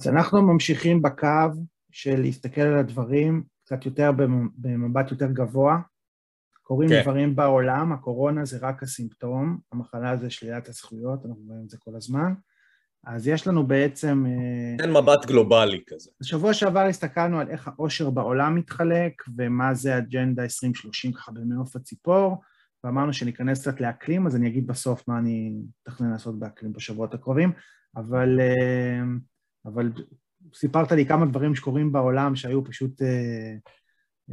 אז אנחנו ממשיכים בקו של להסתכל על הדברים קצת יותר במבט יותר גבוה. קורים כן. דברים בעולם, הקורונה זה רק הסימפטום, המחלה זה שלילת הזכויות, אנחנו רואים את זה כל הזמן. אז יש לנו בעצם... אה, אין מבט גלובלי כזה. בשבוע שעבר הסתכלנו על איך העושר בעולם מתחלק ומה זה אג'נדה 2030 ככה במעוף הציפור, ואמרנו שניכנס קצת לאקלים, אז אני אגיד בסוף מה אני מתכנן לעשות באקלים בשבועות הקרובים, אבל, אה, אבל סיפרת לי כמה דברים שקורים בעולם שהיו פשוט אה,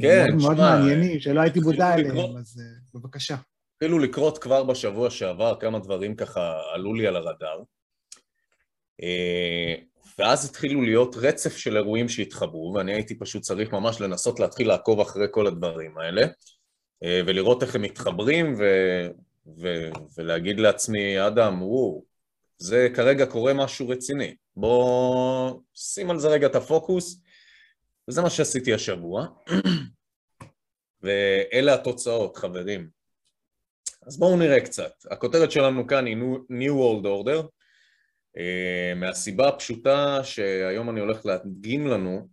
כן, מאוד, מאוד מעניינים, שלא הייתי מודע אליהם, אז בבקשה. התחילו לקרות כבר בשבוע שעבר כמה דברים ככה עלו לי על הרדאר. אה, ואז התחילו להיות רצף של אירועים שהתחברו, ואני הייתי פשוט צריך ממש לנסות להתחיל לעקוב אחרי כל הדברים האלה, אה, ולראות איך הם מתחברים, ו... ו... ולהגיד לעצמי, אדם, וואו, זה כרגע קורה משהו רציני, בוא שים על זה רגע את הפוקוס, וזה מה שעשיתי השבוע, ואלה התוצאות, חברים. אז בואו נראה קצת. הכותרת שלנו כאן היא New World Order, אה, מהסיבה הפשוטה שהיום אני הולך להדגים לנו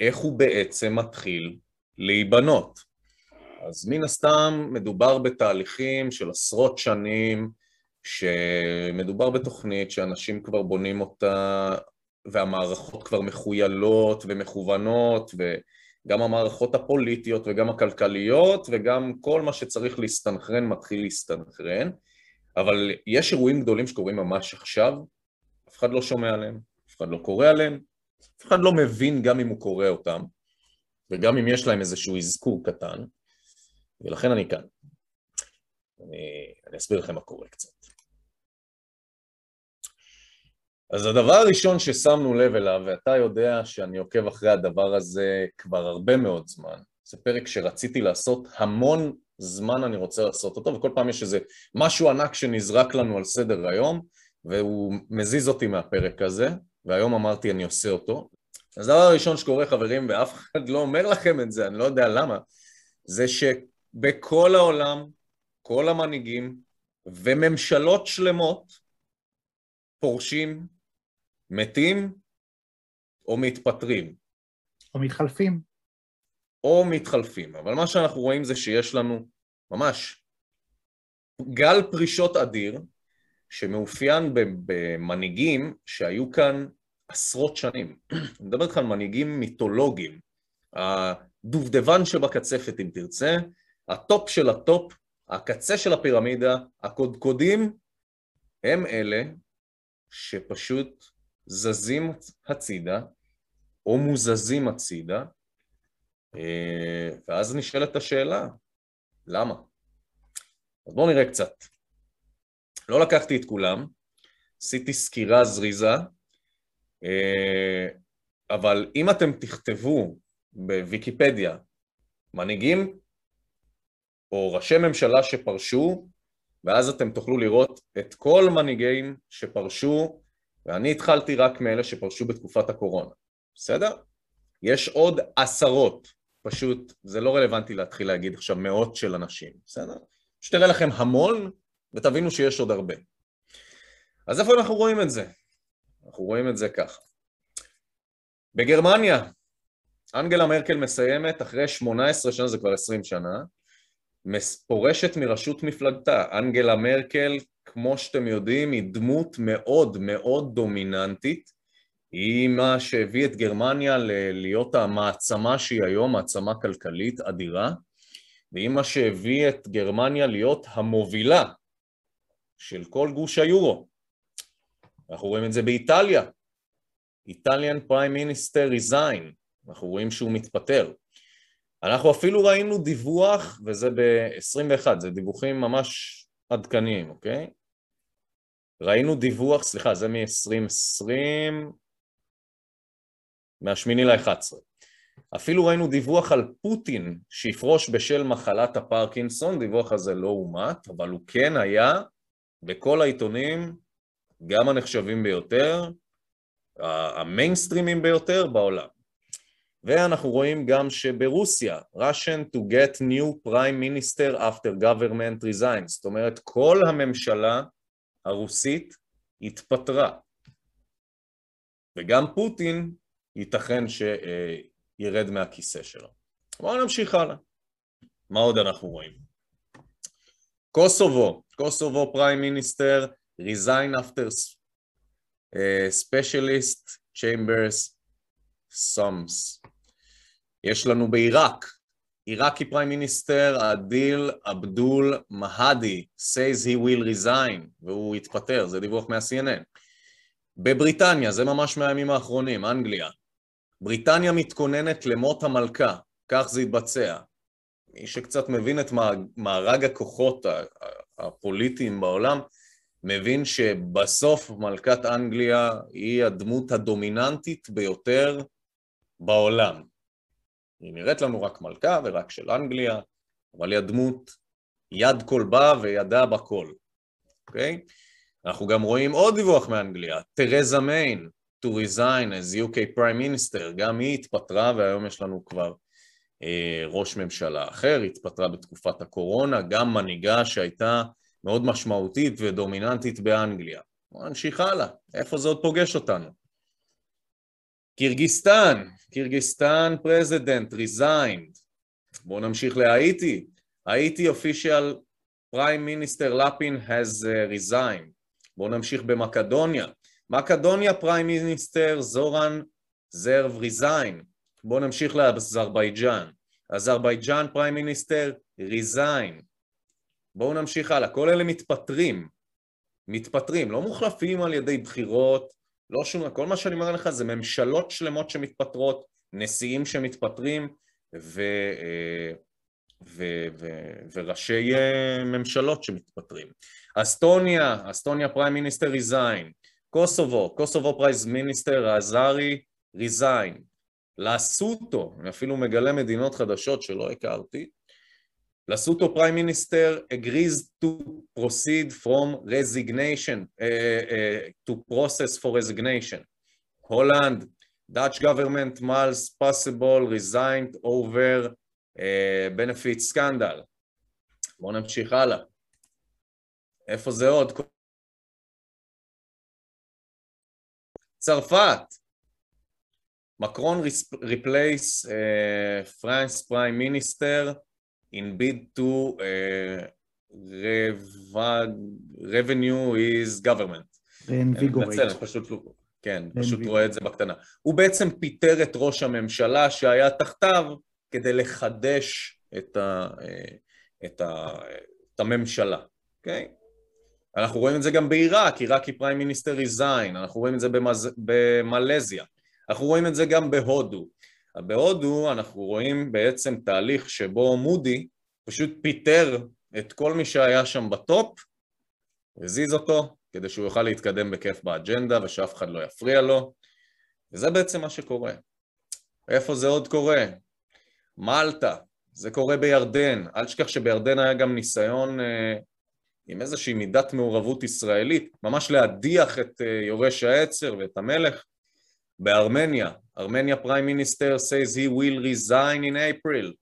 איך הוא בעצם מתחיל להיבנות. אז מן הסתם מדובר בתהליכים של עשרות שנים, שמדובר בתוכנית שאנשים כבר בונים אותה והמערכות כבר מחוילות ומכוונות וגם המערכות הפוליטיות וגם הכלכליות וגם כל מה שצריך להסתנכרן מתחיל להסתנכרן אבל יש אירועים גדולים שקורים ממש עכשיו אף אחד לא שומע עליהם, אף אחד לא קורא עליהם, אף אחד לא מבין גם אם הוא קורא אותם, וגם אם יש להם איזשהו אזכור קטן, ולכן אני כאן. אני, אני אסביר לכם מה קורה קצת. אז הדבר הראשון ששמנו לב אליו, ואתה יודע שאני עוקב אחרי הדבר הזה כבר הרבה מאוד זמן, זה פרק שרציתי לעשות המון זמן אני רוצה לעשות אותו, וכל פעם יש איזה משהו ענק שנזרק לנו על סדר היום, והוא מזיז אותי מהפרק הזה, והיום אמרתי אני עושה אותו. אז הדבר הראשון שקורה חברים, ואף אחד לא אומר לכם את זה, אני לא יודע למה, זה שבכל העולם, כל המנהיגים וממשלות שלמות פורשים, מתים או מתפטרים. או מתחלפים. או מתחלפים, אבל מה שאנחנו רואים זה שיש לנו ממש גל פרישות אדיר, שמאופיין במנהיגים שהיו כאן עשרות שנים. אני מדבר איתך על מנהיגים מיתולוגיים, הדובדבן שבקצפת אם תרצה, הטופ של הטופ, הקצה של הפירמידה, הקודקודים, הם אלה שפשוט זזים הצידה או מוזזים הצידה, אה, ואז נשאלת השאלה, למה? אז בואו נראה קצת. לא לקחתי את כולם, עשיתי סקירה זריזה, אה, אבל אם אתם תכתבו בוויקיפדיה מנהיגים או ראשי ממשלה שפרשו, ואז אתם תוכלו לראות את כל מנהיגים שפרשו, ואני התחלתי רק מאלה שפרשו בתקופת הקורונה, בסדר? יש עוד עשרות, פשוט זה לא רלוונטי להתחיל להגיד עכשיו מאות של אנשים, בסדר? שתראה לכם המון ותבינו שיש עוד הרבה. אז איפה אנחנו רואים את זה? אנחנו רואים את זה ככה. בגרמניה, אנגלה מרקל מסיימת אחרי 18 שנה, זה כבר 20 שנה, פורשת מראשות מפלגתה. אנגלה מרקל, כמו שאתם יודעים, היא דמות מאוד מאוד דומיננטית. היא מה שהביא את גרמניה להיות המעצמה שהיא היום, מעצמה כלכלית אדירה, והיא מה שהביא את גרמניה להיות המובילה של כל גוש היורו. אנחנו רואים את זה באיטליה. איטליאן פריים מיניסטר ריזיין, אנחנו רואים שהוא מתפטר. אנחנו אפילו ראינו דיווח, וזה ב-21, זה דיווחים ממש עדכניים, אוקיי? ראינו דיווח, סליחה, זה מ-2020, מהשמיני ל-11. אפילו ראינו דיווח על פוטין שיפרוש בשל מחלת הפרקינסון, דיווח הזה לא אומת, אבל הוא כן היה בכל העיתונים, גם הנחשבים ביותר, המיינסטרימים ביותר בעולם. ואנחנו רואים גם שברוסיה, Russian to get new prime minister after government resigns, זאת אומרת כל הממשלה הרוסית התפטרה. וגם פוטין ייתכן שירד מהכיסא שלו. בואו נמשיך הלאה. מה עוד אנחנו רואים? קוסובו, קוסובו פריים מיניסטר, after uh, specialist chambers sums. יש לנו בעיראק, עיראקי פריים מיניסטר עדיל אבדול מהדי says he will resign והוא התפטר, זה דיווח מה-CNN. בבריטניה, זה ממש מהימים האחרונים, אנגליה, בריטניה מתכוננת למות המלכה, כך זה יתבצע. מי שקצת מבין את מארג הכוחות הפוליטיים בעולם, מבין שבסוף מלכת אנגליה היא הדמות הדומיננטית ביותר בעולם. היא נראית לנו רק מלכה ורק של אנגליה, אבל היא הדמות יד כל בה וידה בכל, אוקיי? אנחנו גם רואים עוד דיווח מאנגליה, תרזה מיי, to resign as UK Prime Minister, גם היא התפטרה והיום יש לנו כבר אה, ראש ממשלה אחר, התפטרה בתקופת הקורונה, גם מנהיגה שהייתה מאוד משמעותית ודומיננטית באנגליה. בואו נמשיך הלאה, איפה זה עוד פוגש אותנו? קירגיסטן, Kyrgyzstan president, resigned. בואו נמשיך להאיטי. Haiti official Prime Minister Lapin has uh, resigned. בואו נמשיך במקדוניה. Macedonia Prime Minister Zoran Zaev resign. בואו נמשיך לאזרבייג'אן. Azerbaijan Prime Minister resign. בואו נמשיך הלאה. כל אלה מתפטרים. מתפטרים, לא מוחלפים על ידי בחירות, לא שום, כל מה שאני אומר לך זה ממשלות שלמות שמתפטרות, נשיאים שמתפטרים ו, אה, ו, ו, וראשי אה, ממשלות שמתפטרים. אסטוניה, Estonia Prime Minister resign, קוסובו, Kosovo Prime Minister עזרי resign, לסוטו, אני אפילו מגלה מדינות חדשות שלא הכרתי, Lesotho Prime Minister agrees to proceed from resignation, uh, uh, to process for resignation. הולנד, Dutch government must possible resigned over uh, benefit scandal. בואו נמשיך הלאה. איפה זה עוד? צרפת, מקרון replace uh, France prime minister in bid to uh, revenue is government. reinvigorate. פשוט, לא- כן, פשוט רואה את זה בקטנה. הוא בעצם פיטר את ראש הממשלה שהיה תחתיו כדי לחדש את, ה, אה, את, ה, את הממשלה, אוקיי? Okay? אנחנו רואים את זה גם בעיראק, עיראקי פריים מיניסטר ריזיין, אנחנו רואים את זה במז... במלזיה, אנחנו רואים את זה גם בהודו. בהודו אנחנו רואים בעצם תהליך שבו מודי פשוט פיטר את כל מי שהיה שם בטופ, הזיז אותו כדי שהוא יוכל להתקדם בכיף באג'נדה ושאף אחד לא יפריע לו, וזה בעצם מה שקורה. איפה זה עוד קורה? מלטה, זה קורה בירדן, אל תשכח שבירדן היה גם ניסיון אה, עם איזושהי מידת מעורבות ישראלית, ממש להדיח את אה, יורש העצר ואת המלך, בארמניה, Armenia Prime Minister says he will resign in April.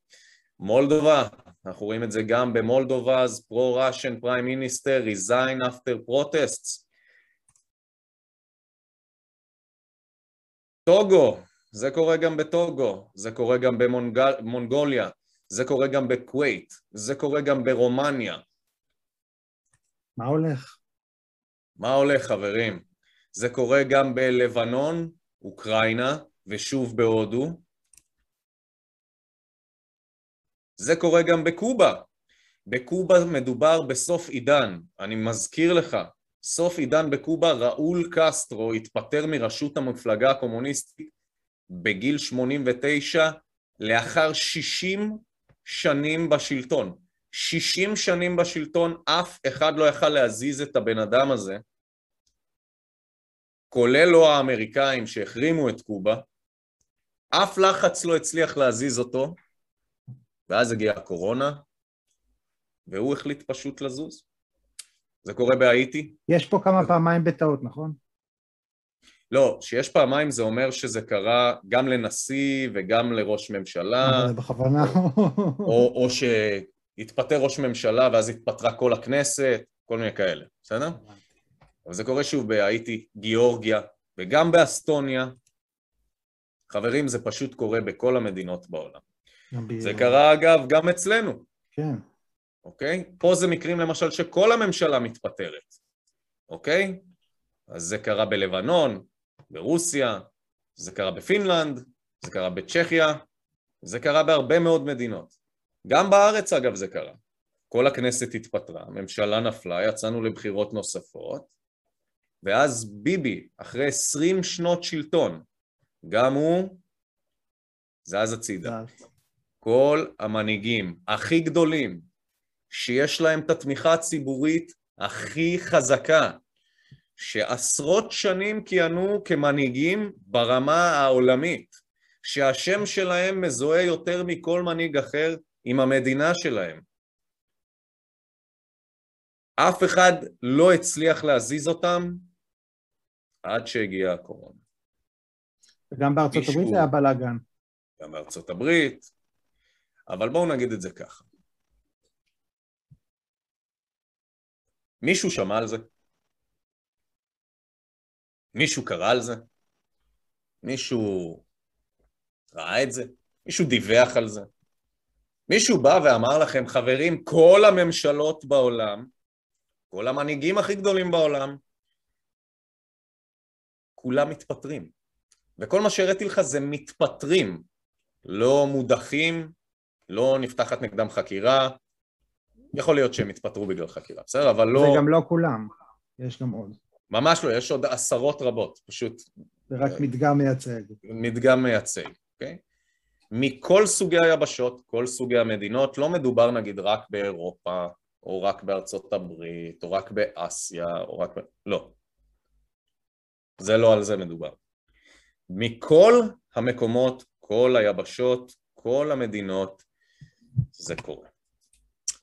מולדובה, אנחנו רואים את זה גם במולדובה, אז פרו-ראשן פריים מיניסטר resign after protests. טוגו, זה קורה גם בטוגו, זה קורה גם במונגוליה, זה קורה גם בכווית, זה קורה גם ברומניה. מה הולך? מה הולך, חברים? זה קורה גם בלבנון, אוקראינה ושוב בהודו. זה קורה גם בקובה. בקובה מדובר בסוף עידן. אני מזכיר לך, סוף עידן בקובה, ראול קסטרו התפטר מראשות המפלגה הקומוניסטית בגיל 89 לאחר 60 שנים בשלטון. 60 שנים בשלטון, אף אחד לא יכל להזיז את הבן אדם הזה כולל לא האמריקאים שהחרימו את קובה, אף לחץ לא הצליח להזיז אותו, ואז הגיעה הקורונה, והוא החליט פשוט לזוז. זה קורה בהאיטי. יש פה כמה פעמיים בטעות, נכון? לא, שיש פעמיים זה אומר שזה קרה גם לנשיא וגם לראש ממשלה. אה, בכוונה. או, או שהתפטר ראש ממשלה ואז התפטרה כל הכנסת, כל מיני כאלה, בסדר? אבל זה קורה שוב בהאיטי, גיאורגיה וגם באסטוניה. חברים, זה פשוט קורה בכל המדינות בעולם. זה קרה אגב גם אצלנו. כן. אוקיי? פה זה מקרים למשל שכל הממשלה מתפטרת, אוקיי? אז זה קרה בלבנון, ברוסיה, זה קרה בפינלנד, זה קרה בצ'כיה, זה קרה בהרבה מאוד מדינות. גם בארץ אגב זה קרה. כל הכנסת התפטרה, הממשלה נפלה, יצאנו לבחירות נוספות, ואז ביבי, אחרי עשרים שנות שלטון, גם הוא זז הצידה. כל המנהיגים הכי גדולים, שיש להם את התמיכה הציבורית הכי חזקה, שעשרות שנים כיהנו כמנהיגים ברמה העולמית, שהשם שלהם מזוהה יותר מכל מנהיג אחר עם המדינה שלהם. אף אחד לא הצליח להזיז אותם עד שהגיעה הקורונה. וגם בארצות הברית היה בלאגן. גם בארצות הברית, אבל בואו נגיד את זה ככה. מישהו שמע על זה? מישהו קרא על זה? מישהו ראה את זה? מישהו דיווח על זה? מישהו בא ואמר לכם, חברים, כל הממשלות בעולם, כל המנהיגים הכי גדולים בעולם, כולם מתפטרים. וכל מה שהראיתי לך זה מתפטרים, לא מודחים, לא נפתחת נגדם חקירה, יכול להיות שהם יתפטרו בגלל חקירה, בסדר? אבל לא... זה גם לא כולם, יש גם עוד. ממש לא, יש עוד עשרות רבות, פשוט... זה רק מדגם מייצג. מדגם מייצג, אוקיי? מכל סוגי היבשות, כל סוגי המדינות, לא מדובר נגיד רק באירופה, או רק בארצות הברית, או רק באסיה, או רק... לא. זה לא על זה מדובר. מכל המקומות, כל היבשות, כל המדינות, זה קורה.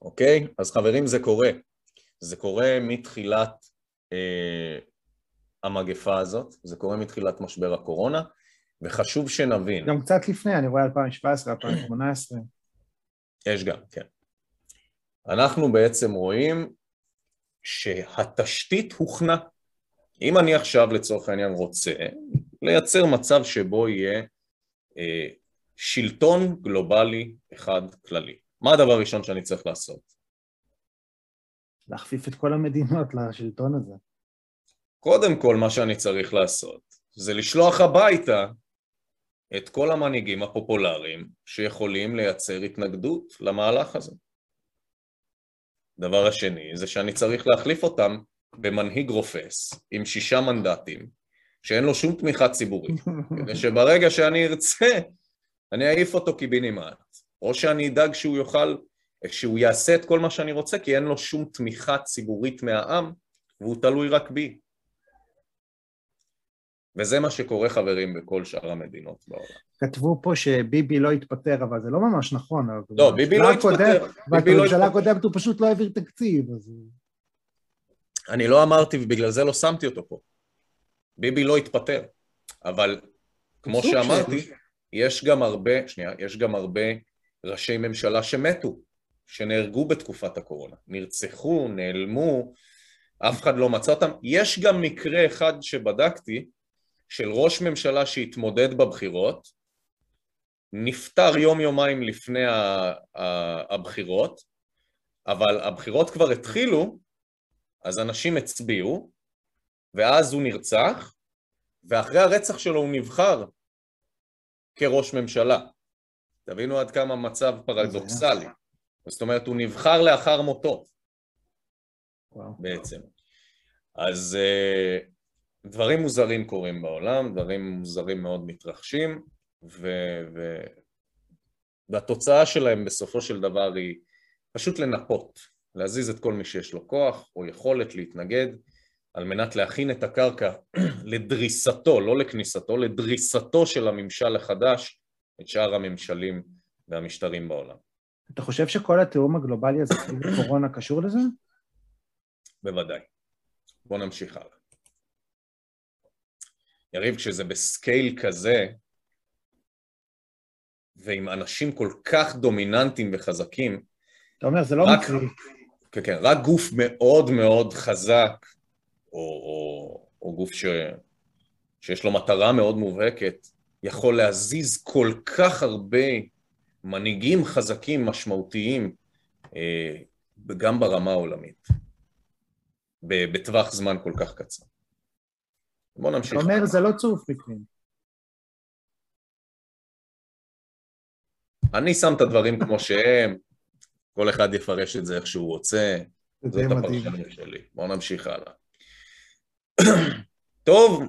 אוקיי? אז חברים, זה קורה. זה קורה מתחילת אה, המגפה הזאת, זה קורה מתחילת משבר הקורונה, וחשוב שנבין. גם קצת לפני, אני רואה 2017, 2018. יש גם, כן. אנחנו בעצם רואים שהתשתית הוכנה. אם אני עכשיו לצורך העניין רוצה לייצר מצב שבו יהיה אה, שלטון גלובלי אחד כללי, מה הדבר הראשון שאני צריך לעשות? להכפיף את כל המדינות לשלטון הזה. קודם כל מה שאני צריך לעשות זה לשלוח הביתה את כל המנהיגים הפופולריים שיכולים לייצר התנגדות למהלך הזה. דבר השני זה שאני צריך להחליף אותם במנהיג רופס עם שישה מנדטים שאין לו שום תמיכה ציבורית, כדי שברגע שאני ארצה אני אעיף אותו קיבינימט, או שאני אדאג שהוא יוכל, שהוא יעשה את כל מה שאני רוצה כי אין לו שום תמיכה ציבורית מהעם והוא תלוי רק בי. וזה מה שקורה חברים בכל שאר המדינות בעולם. כתבו פה שביבי לא התפטר, אבל זה לא ממש נכון. לא, ביבי לא התפטר. בממשלה הקודמת הוא פשוט לא העביר תקציב. אז... אני לא אמרתי ובגלל זה לא שמתי אותו פה. ביבי לא התפטר, אבל כמו שאמרתי, ש... יש גם הרבה, שנייה, יש גם הרבה ראשי ממשלה שמתו, שנהרגו בתקופת הקורונה, נרצחו, נעלמו, אף אחד לא מצא אותם. יש גם מקרה אחד שבדקתי, של ראש ממשלה שהתמודד בבחירות, נפטר יום-יומיים לפני הבחירות, אבל הבחירות כבר התחילו, אז אנשים הצביעו, ואז הוא נרצח, ואחרי הרצח שלו הוא נבחר כראש ממשלה. תבינו עד כמה מצב פרדוקסלי. זאת אומרת, הוא נבחר לאחר מותו, וואו. בעצם. אז uh, דברים מוזרים קורים בעולם, דברים מוזרים מאוד מתרחשים, ו... ו... והתוצאה שלהם בסופו של דבר היא פשוט לנפות, להזיז את כל מי שיש לו כוח או יכולת להתנגד, על מנת להכין את הקרקע לדריסתו, לא לכניסתו, לדריסתו של הממשל החדש את שאר הממשלים והמשטרים בעולם. אתה חושב שכל התיאום הגלובלי הזה סביב קורונה קשור לזה? בוודאי. בוא נמשיך הלאה. יריב, כשזה בסקייל כזה, ועם אנשים כל כך דומיננטיים וחזקים, אתה אומר, זה לא רק, מקרי. כן, כן, רק גוף מאוד מאוד חזק או, או, או גוף שיש לו מטרה מאוד מובהקת, יכול להזיז כל כך הרבה מנהיגים חזקים, משמעותיים, אה, גם ברמה העולמית, בטווח זמן כל כך קצר. בוא נמשיך. אתה אומר, זה לא צירוף מקרים. אני שם את הדברים כמו שהם, כל אחד יפרש את זה איך שהוא רוצה, זאת הפרשנות שלי. בואו נמשיך הלאה. טוב,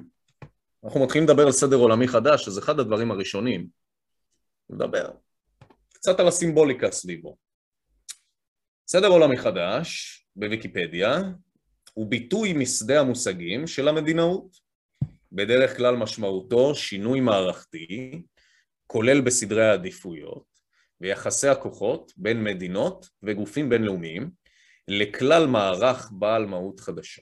אנחנו מתחילים לדבר על סדר עולמי חדש, אז אחד הדברים הראשונים, נדבר קצת על הסימבוליקה סביבו. סדר עולמי חדש, בוויקיפדיה, הוא ביטוי משדה המושגים של המדינאות. בדרך כלל משמעותו שינוי מערכתי, כולל בסדרי העדיפויות, ויחסי הכוחות בין מדינות וגופים בינלאומיים לכלל מערך בעל מהות חדשה.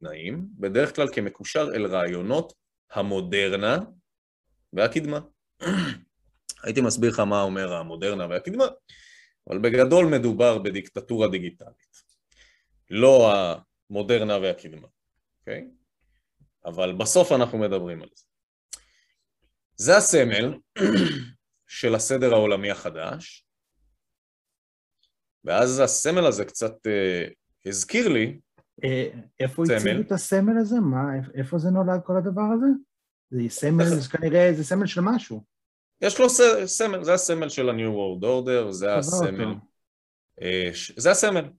תנאים, בדרך כלל כמקושר אל רעיונות המודרנה והקדמה. הייתי מסביר לך מה אומר המודרנה והקדמה, אבל בגדול מדובר בדיקטטורה דיגיטלית. לא המודרנה והקדמה, אוקיי? Okay? אבל בסוף אנחנו מדברים על זה. זה הסמל של הסדר העולמי החדש, ואז הסמל הזה קצת אה, הזכיר לי אה, איפה הציגו את הסמל הזה? מה, איפה זה נולד כל הדבר הזה? זה סמל, זה כנראה, זה סמל של משהו. יש לו סמל, זה הסמל של ה-New World Order, זה הסמל. אה, זה הסמל,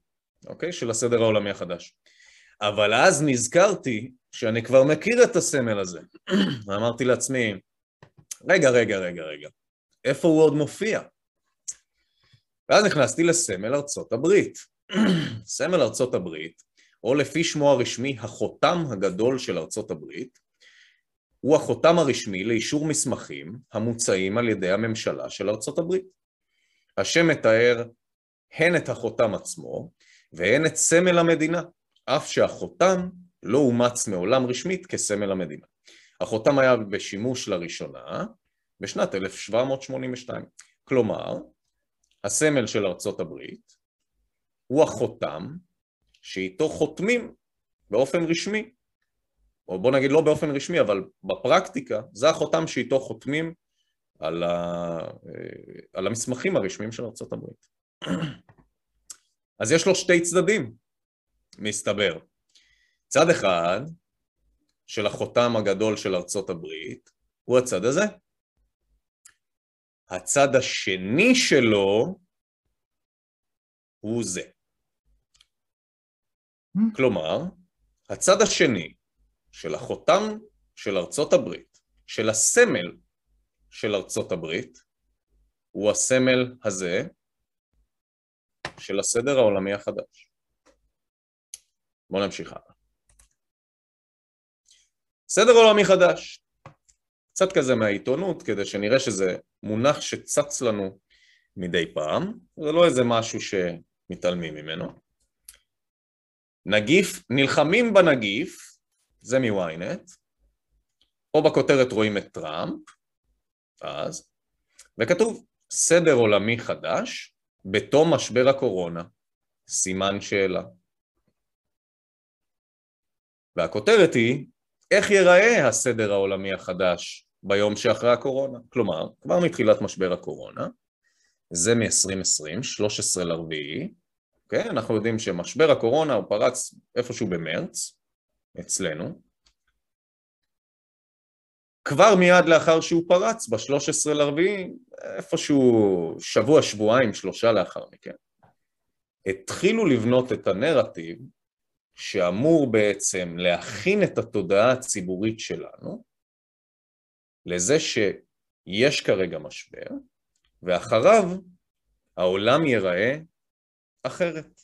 אוקיי? של הסדר העולמי החדש. אבל אז נזכרתי שאני כבר מכיר את הסמל הזה. ואמרתי לעצמי, רגע, רגע, רגע, רגע, איפה הוא עוד מופיע? ואז נכנסתי לסמל ארצות הברית. סמל ארצות הברית, או לפי שמו הרשמי, החותם הגדול של ארצות הברית, הוא החותם הרשמי לאישור מסמכים המוצאים על ידי הממשלה של ארצות הברית. השם מתאר הן את החותם עצמו והן את סמל המדינה, אף שהחותם לא אומץ מעולם רשמית כסמל המדינה. החותם היה בשימוש לראשונה בשנת 1782. כלומר, הסמל של ארצות הברית הוא החותם שאיתו חותמים באופן רשמי, או בוא נגיד לא באופן רשמי, אבל בפרקטיקה, זה החותם שאיתו חותמים על, ה... על המסמכים הרשמיים של ארצות הברית. אז יש לו שתי צדדים, מסתבר. צד אחד של החותם הגדול של ארצות הברית הוא הצד הזה. הצד השני שלו הוא זה. Mm. כלומר, הצד השני של החותם של ארצות הברית, של הסמל של ארצות הברית, הוא הסמל הזה של הסדר העולמי החדש. בואו נמשיך הלאה. סדר עולמי חדש. קצת כזה מהעיתונות, כדי שנראה שזה מונח שצץ לנו מדי פעם, זה לא איזה משהו שמתעלמים ממנו. נגיף, נלחמים בנגיף, זה מוויינט, או בכותרת רואים את טראמפ, אז, וכתוב סדר עולמי חדש בתום משבר הקורונה, סימן שאלה. והכותרת היא, איך ייראה הסדר העולמי החדש ביום שאחרי הקורונה? כלומר, כבר מתחילת משבר הקורונה, זה מ-2020, 13 לרביעי, אוקיי? אנחנו יודעים שמשבר הקורונה הוא פרץ איפשהו במרץ, אצלנו. כבר מיד לאחר שהוא פרץ, ב-13 לרביעי, איפשהו שבוע, שבועיים, שלושה לאחר מכן, התחילו לבנות את הנרטיב שאמור בעצם להכין את התודעה הציבורית שלנו לזה שיש כרגע משבר, ואחריו העולם ייראה אחרת.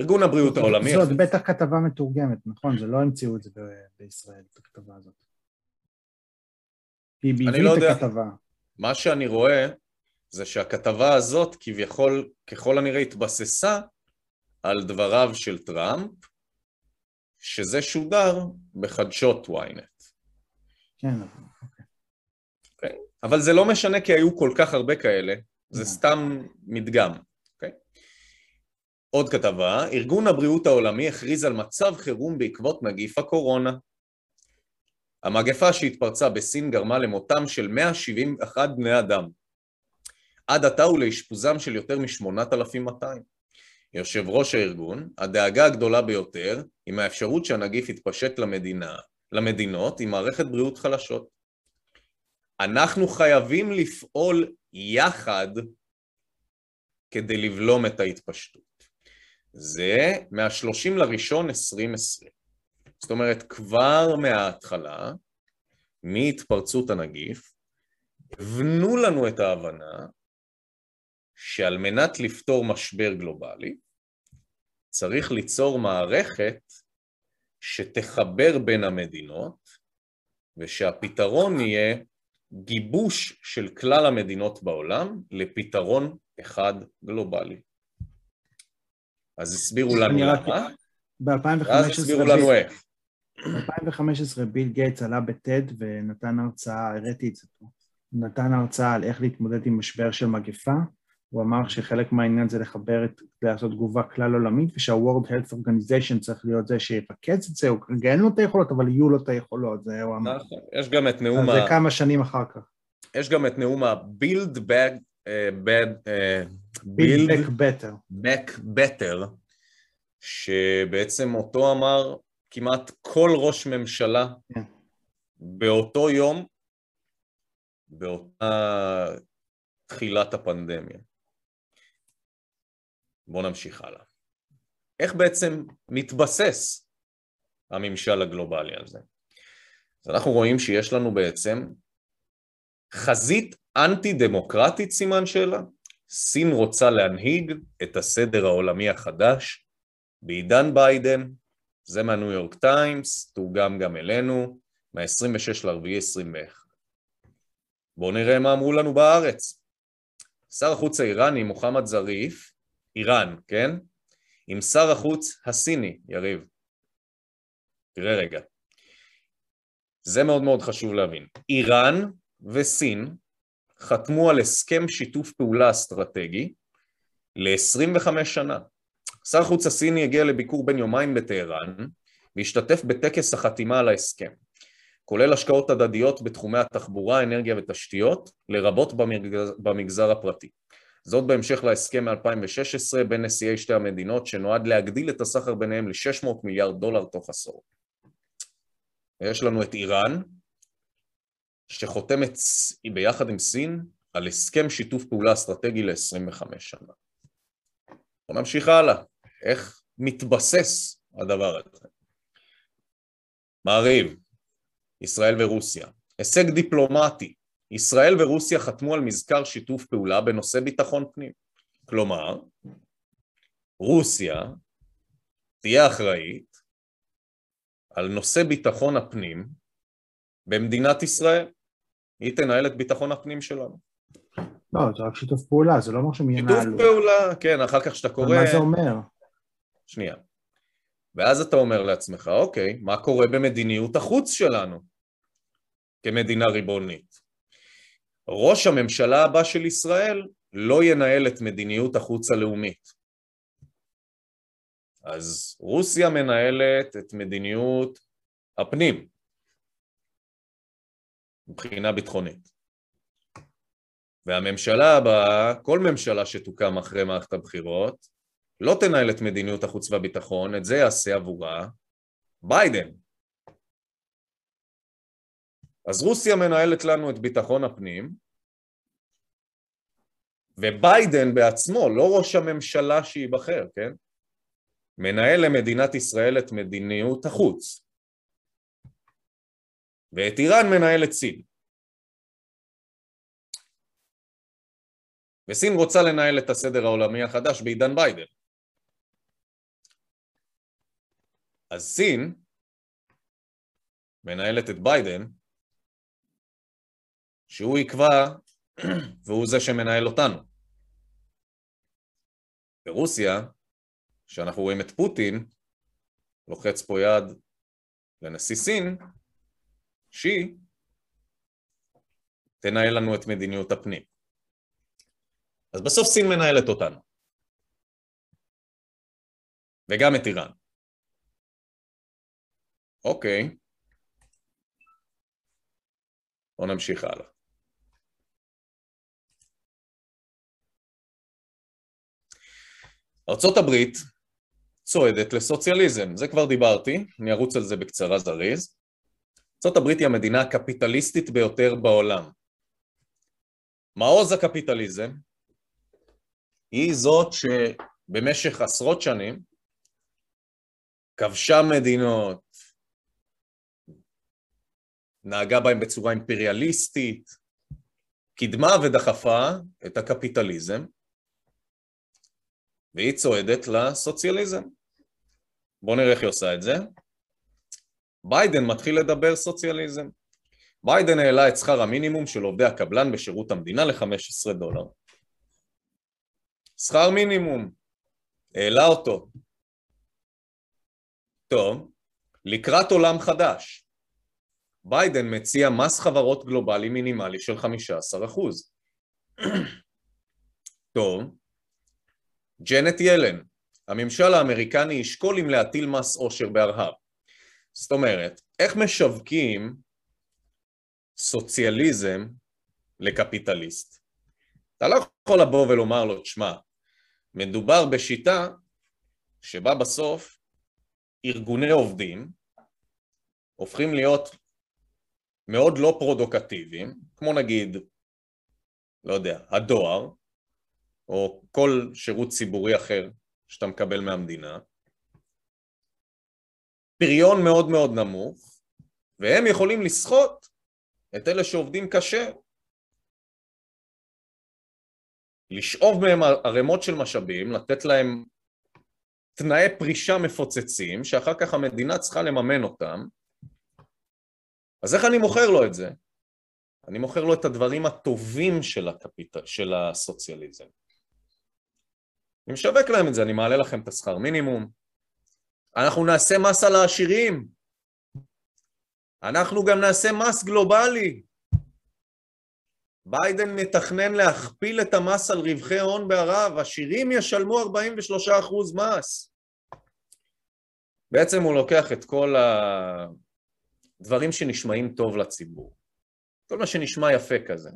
ארגון הבריאות העולמי... זאת בטח כתבה מתורגמת, נכון? זה לא המציאו את זה בישראל, את הכתבה הזאת. היא בעברית לא הכתבה. מה שאני רואה זה שהכתבה הזאת כביכול, ככל הנראה התבססה על דבריו של טראמפ, שזה שודר בחדשות ynet. כן, אוקיי. Okay. אבל זה לא משנה כי היו כל כך הרבה כאלה, זה סתם מדגם, אוקיי? עוד כתבה, ארגון הבריאות העולמי הכריז על מצב חירום בעקבות נגיף הקורונה. המגפה שהתפרצה בסין גרמה למותם של 171 בני אדם. עד עתה ולאשפוזם של יותר מ-8,200. יושב ראש הארגון, הדאגה הגדולה ביותר עם האפשרות שהנגיף יתפשט למדינה, למדינות עם מערכת בריאות חלשות. אנחנו חייבים לפעול יחד כדי לבלום את ההתפשטות. זה מה-30 לראשון 2020. זאת אומרת, כבר מההתחלה, מהתפרצות הנגיף, הבנו לנו את ההבנה שעל מנת לפתור משבר גלובלי, צריך ליצור מערכת שתחבר בין המדינות, ושהפתרון יהיה גיבוש של כלל המדינות בעולם לפתרון אחד גלובלי. אז הסבירו לנו למה, ואז הסבירו לנו איך. ב-2015 ביל גייטס עלה בטד ונתן הרצאה, הראיתי את זה פה, נתן הרצאה על איך להתמודד עם משבר של מגפה, הוא אמר שחלק מהעניין זה לחבר את, לעשות תגובה כלל עולמית, ושהוורד Health Organization צריך להיות זה שיפקץ את זה, הוא כרגע אין לו את היכולות, אבל יהיו לו את היכולות, זה הוא אמר. נכון, יש גם את נאום ה... זה כמה שנים אחר כך. יש גם את נאום ה-Build Back, uh, bad, uh, Build Back Better. Back Better, שבעצם אותו אמר כמעט כל ראש ממשלה yeah. כן. באותו יום, באותה תחילת הפנדמיה. בואו נמשיך הלאה. איך בעצם מתבסס הממשל הגלובלי הזה? אז אנחנו רואים שיש לנו בעצם חזית אנטי-דמוקרטית סימן שאלה. סין רוצה להנהיג את הסדר העולמי החדש בעידן ביידן, זה מהניו יורק טיימס, תורגם גם אלינו, מה-26 ל-4 21. בואו נראה מה אמרו לנו בארץ. שר החוץ האיראני מוחמד זריף איראן, כן? עם שר החוץ הסיני, יריב. תראה רגע. זה מאוד מאוד חשוב להבין. איראן וסין חתמו על הסכם שיתוף פעולה אסטרטגי ל-25 שנה. שר החוץ הסיני הגיע לביקור בן יומיים בטהרן והשתתף בטקס החתימה על ההסכם, כולל השקעות הדדיות בתחומי התחבורה, אנרגיה ותשתיות, לרבות במגזר, במגזר הפרטי. זאת בהמשך להסכם מ-2016 בין נשיאי שתי המדינות שנועד להגדיל את הסחר ביניהם ל-600 מיליארד דולר תוך עשור. יש לנו את איראן, שחותמת ביחד עם סין על הסכם שיתוף פעולה אסטרטגי ל-25 שנה. בואו נמשיך הלאה. איך מתבסס הדבר הזה? מעריב, ישראל ורוסיה. הישג דיפלומטי ישראל ורוסיה חתמו על מזכר שיתוף פעולה בנושא ביטחון פנים. כלומר, רוסיה תהיה אחראית על נושא ביטחון הפנים במדינת ישראל. היא תנהל את ביטחון הפנים שלנו. לא, זה רק שיתוף פעולה, זה לא אומר שהם ינהלו. שיתוף פעולה, כן, אחר כך שאתה קורא... מה זה אומר? שנייה. ואז אתה אומר לעצמך, אוקיי, מה קורה במדיניות החוץ שלנו כמדינה ריבונית? ראש הממשלה הבא של ישראל לא ינהל את מדיניות החוץ הלאומית. אז רוסיה מנהלת את מדיניות הפנים מבחינה ביטחונית. והממשלה הבאה, כל ממשלה שתוקם אחרי מערכת הבחירות, לא תנהל את מדיניות החוץ והביטחון, את זה יעשה עבורה ביידן. אז רוסיה מנהלת לנו את ביטחון הפנים, וביידן בעצמו, לא ראש הממשלה שייבחר, כן? מנהל למדינת ישראל את מדיניות החוץ, ואת איראן מנהל את סין. וסין רוצה לנהל את הסדר העולמי החדש בעידן ביידן. אז סין מנהלת את ביידן שהוא יקבע, והוא זה שמנהל אותנו. ברוסיה, שאנחנו רואים את פוטין, לוחץ פה יד לנשיא סין, שהיא תנהל לנו את מדיניות הפנים. אז בסוף סין מנהלת אותנו. וגם את איראן. אוקיי. בואו נמשיך הלאה. ארה"ב צועדת לסוציאליזם, זה כבר דיברתי, אני ארוץ על זה בקצרה זריז. ארה"ב היא המדינה הקפיטליסטית ביותר בעולם. מעוז הקפיטליזם היא זאת שבמשך עשרות שנים כבשה מדינות, נהגה בהם בצורה אימפריאליסטית, קידמה ודחפה את הקפיטליזם, והיא צועדת לסוציאליזם. בואו נראה איך היא עושה את זה. ביידן מתחיל לדבר סוציאליזם. ביידן העלה את שכר המינימום של עובדי הקבלן בשירות המדינה ל-15 דולר. שכר מינימום, העלה אותו. טוב, לקראת עולם חדש, ביידן מציע מס חברות גלובלי מינימלי של 15%. טוב, ג'נט ילן, הממשל האמריקני ישקול אם להטיל מס עושר בארה"ב. זאת אומרת, איך משווקים סוציאליזם לקפיטליסט? אתה לא יכול לבוא ולומר לו, תשמע, מדובר בשיטה שבה בסוף ארגוני עובדים הופכים להיות מאוד לא פרודוקטיביים, כמו נגיד, לא יודע, הדואר, או כל שירות ציבורי אחר שאתה מקבל מהמדינה, פריון מאוד מאוד נמוך, והם יכולים לסחוט את אלה שעובדים קשה, לשאוב מהם ערימות של משאבים, לתת להם תנאי פרישה מפוצצים, שאחר כך המדינה צריכה לממן אותם, אז איך אני מוכר לו את זה? אני מוכר לו את הדברים הטובים של, הקפיט... של הסוציאליזם. אני משווק להם את זה, אני מעלה לכם את השכר מינימום, אנחנו נעשה מס על העשירים, אנחנו גם נעשה מס גלובלי. ביידן מתכנן להכפיל את המס על רווחי הון בערב, עשירים ישלמו 43% מס. בעצם הוא לוקח את כל הדברים שנשמעים טוב לציבור, כל מה שנשמע יפה כזה,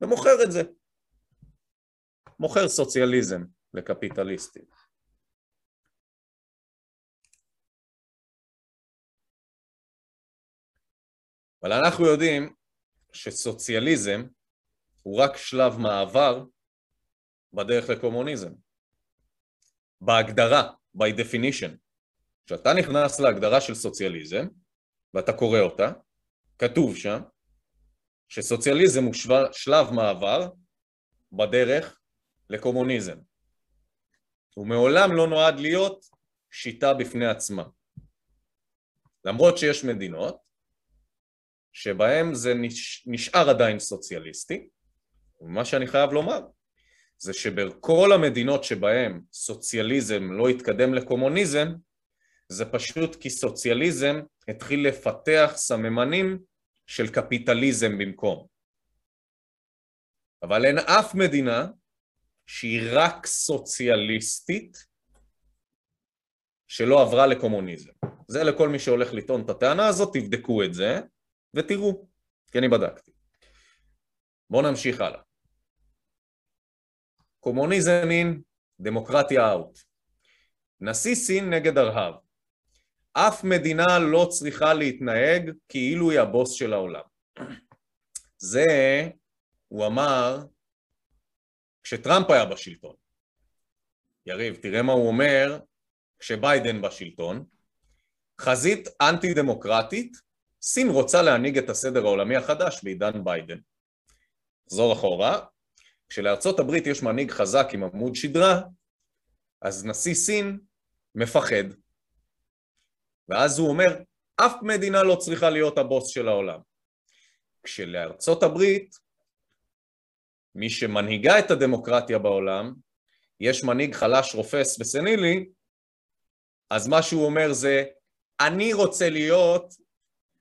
ומוכר את זה. מוכר סוציאליזם. לקפיטליסטים. אבל אנחנו יודעים שסוציאליזם הוא רק שלב מעבר בדרך לקומוניזם. בהגדרה, by definition. כשאתה נכנס להגדרה של סוציאליזם, ואתה קורא אותה, כתוב שם שסוציאליזם הוא שלב מעבר בדרך לקומוניזם. הוא מעולם לא נועד להיות שיטה בפני עצמה. למרות שיש מדינות שבהן זה נשאר עדיין סוציאליסטי, ומה שאני חייב לומר זה שבכל המדינות שבהן סוציאליזם לא התקדם לקומוניזם, זה פשוט כי סוציאליזם התחיל לפתח סממנים של קפיטליזם במקום. אבל אין אף מדינה שהיא רק סוציאליסטית שלא עברה לקומוניזם. זה לכל מי שהולך לטעון את הטענה הזאת, תבדקו את זה ותראו, כי אני בדקתי. בואו נמשיך הלאה. קומוניזם אין, דמוקרטיה אאוט. נשיא סין נגד ארה"ב. אף מדינה לא צריכה להתנהג כאילו היא הבוס של העולם. זה, הוא אמר כשטראמפ היה בשלטון. יריב, תראה מה הוא אומר כשביידן בשלטון. חזית אנטי דמוקרטית, סין רוצה להנהיג את הסדר העולמי החדש בעידן ביידן. נחזור אחורה, כשלארצות הברית יש מנהיג חזק עם עמוד שדרה, אז נשיא סין מפחד. ואז הוא אומר, אף מדינה לא צריכה להיות הבוס של העולם. כשלארצות הברית מי שמנהיגה את הדמוקרטיה בעולם, יש מנהיג חלש, רופס וסנילי, אז מה שהוא אומר זה, אני רוצה להיות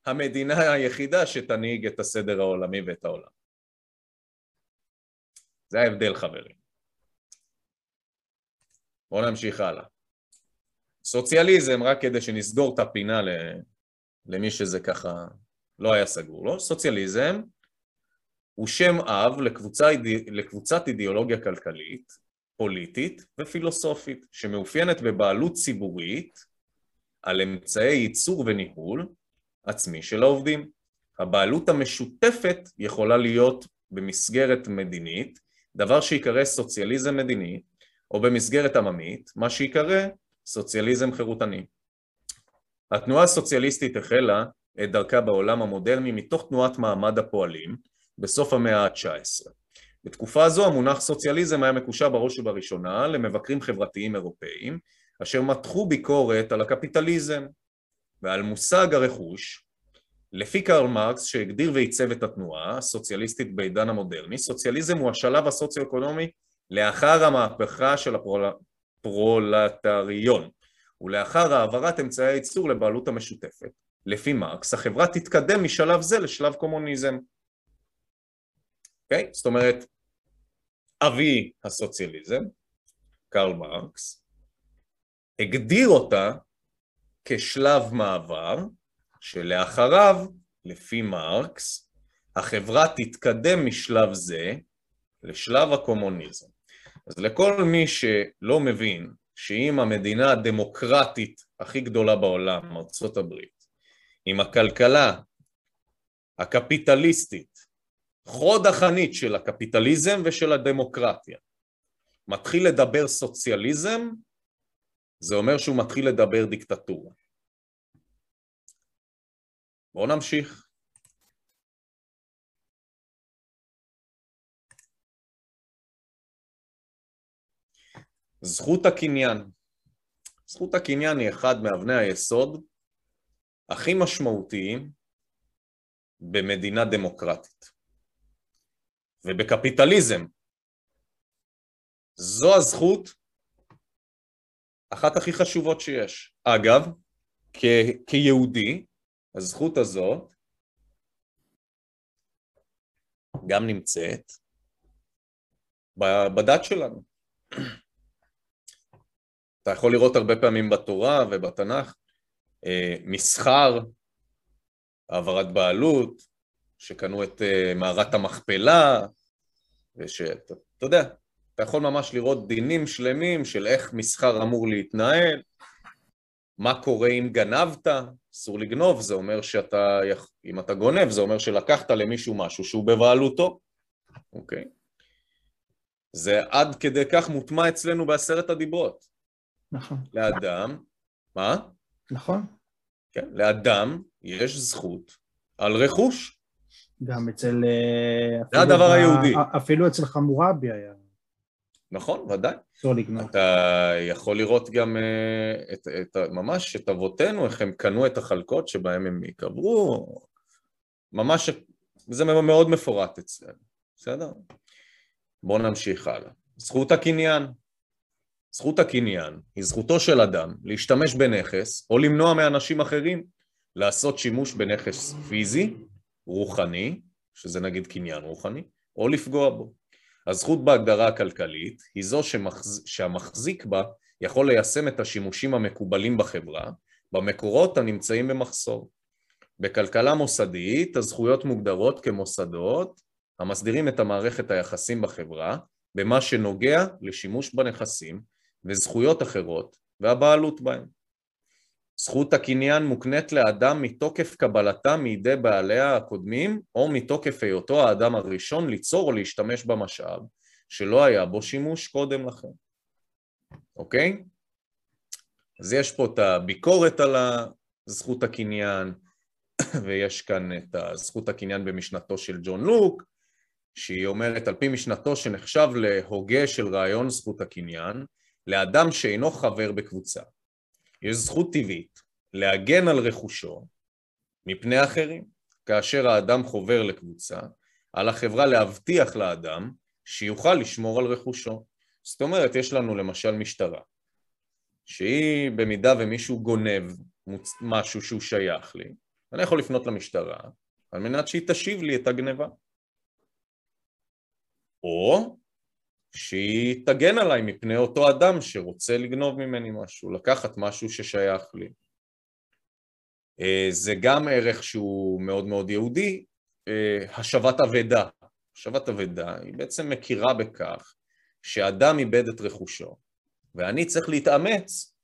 המדינה היחידה שתנהיג את הסדר העולמי ואת העולם. זה ההבדל חברים. בואו נמשיך הלאה. סוציאליזם, רק כדי שנסגור את הפינה למי שזה ככה לא היה סגור לו, סוציאליזם הוא שם אב לקבוצה, לקבוצת אידיאולוגיה כלכלית, פוליטית ופילוסופית, שמאופיינת בבעלות ציבורית על אמצעי ייצור וניהול עצמי של העובדים. הבעלות המשותפת יכולה להיות במסגרת מדינית, דבר שיקרא סוציאליזם מדיני, או במסגרת עממית, מה שיקרא סוציאליזם חירותני. התנועה הסוציאליסטית החלה את דרכה בעולם המודרני מתוך תנועת מעמד הפועלים בסוף המאה ה-19. בתקופה זו המונח סוציאליזם היה מקושר בראש ובראשונה למבקרים חברתיים אירופאים אשר מתחו ביקורת על הקפיטליזם ועל מושג הרכוש לפי קרל מרקס שהגדיר ועיצב את התנועה הסוציאליסטית בעידן המודרני, סוציאליזם הוא השלב הסוציו-אקונומי לאחר המהפכה של הפרולטריון ולאחר העברת אמצעי הייצור לבעלות המשותפת. לפי מרקס, החברה תתקדם משלב זה לשלב קומוניזם. אוקיי? זאת אומרת, אבי הסוציאליזם, קרל מרקס, הגדיר אותה כשלב מעבר, שלאחריו, לפי מרקס, החברה תתקדם משלב זה לשלב הקומוניזם. אז לכל מי שלא מבין שאם המדינה הדמוקרטית הכי גדולה בעולם, הברית, עם הכלכלה הקפיטליסטית, חוד החנית של הקפיטליזם ושל הדמוקרטיה, מתחיל לדבר סוציאליזם, זה אומר שהוא מתחיל לדבר דיקטטורה. בואו נמשיך. זכות הקניין. זכות הקניין היא אחד מאבני היסוד הכי משמעותיים במדינה דמוקרטית. ובקפיטליזם זו הזכות אחת הכי חשובות שיש. אגב, כ- כיהודי, הזכות הזאת גם נמצאת בדת שלנו. אתה יכול לראות הרבה פעמים בתורה ובתנ"ך אה, מסחר, העברת בעלות, שקנו את אה, מערת המכפלה, ושאתה יודע, אתה יכול ממש לראות דינים שלמים של איך מסחר אמור להתנהל, מה קורה אם גנבת, אסור לגנוב, זה אומר שאתה, אם אתה גונב, זה אומר שלקחת למישהו משהו שהוא בבעלותו, אוקיי? זה עד כדי כך מוטמע אצלנו בעשרת הדיברות. נכון. לאדם, מה? נכון. כן, לאדם יש זכות על רכוש. גם אצל... אה, זה הדבר היהודי. אפילו אצל חמורבי היה. נכון, ודאי. לגנוב. אתה יכול לראות גם אה, את, את, ממש את אבותינו, איך הם קנו את החלקות שבהם הם ייקברו, ממש, זה מאוד מפורט אצלנו, בסדר? בואו נמשיך הלאה. זכות הקניין. זכות הקניין היא זכותו של אדם להשתמש בנכס או למנוע מאנשים אחרים לעשות שימוש בנכס פיזי, רוחני, שזה נגיד קניין רוחני, או לפגוע בו. הזכות בהגדרה הכלכלית היא זו שמחז... שהמחזיק בה יכול ליישם את השימושים המקובלים בחברה במקורות הנמצאים במחסור. בכלכלה מוסדית הזכויות מוגדרות כמוסדות המסדירים את המערכת היחסים בחברה במה שנוגע לשימוש בנכסים וזכויות אחרות והבעלות בהם. זכות הקניין מוקנית לאדם מתוקף קבלתה מידי בעליה הקודמים או מתוקף היותו האדם הראשון ליצור או להשתמש במשאב שלא היה בו שימוש קודם לכן, אוקיי? אז יש פה את הביקורת על זכות הקניין ויש כאן את זכות הקניין במשנתו של ג'ון לוק שהיא אומרת על פי משנתו שנחשב להוגה של רעיון זכות הקניין לאדם שאינו חבר בקבוצה יש זכות טבעית להגן על רכושו מפני אחרים. כאשר האדם חובר לקבוצה, על החברה להבטיח לאדם שיוכל לשמור על רכושו. זאת אומרת, יש לנו למשל משטרה, שהיא במידה ומישהו גונב משהו שהוא שייך לי, אני יכול לפנות למשטרה על מנת שהיא תשיב לי את הגניבה. או שהיא תגן עליי מפני אותו אדם שרוצה לגנוב ממני משהו, לקחת משהו ששייך לי. אה, זה גם ערך שהוא מאוד מאוד יהודי, אה, השבת אבדה. השבת אבדה היא בעצם מכירה בכך שאדם איבד את רכושו, ואני צריך להתאמץ,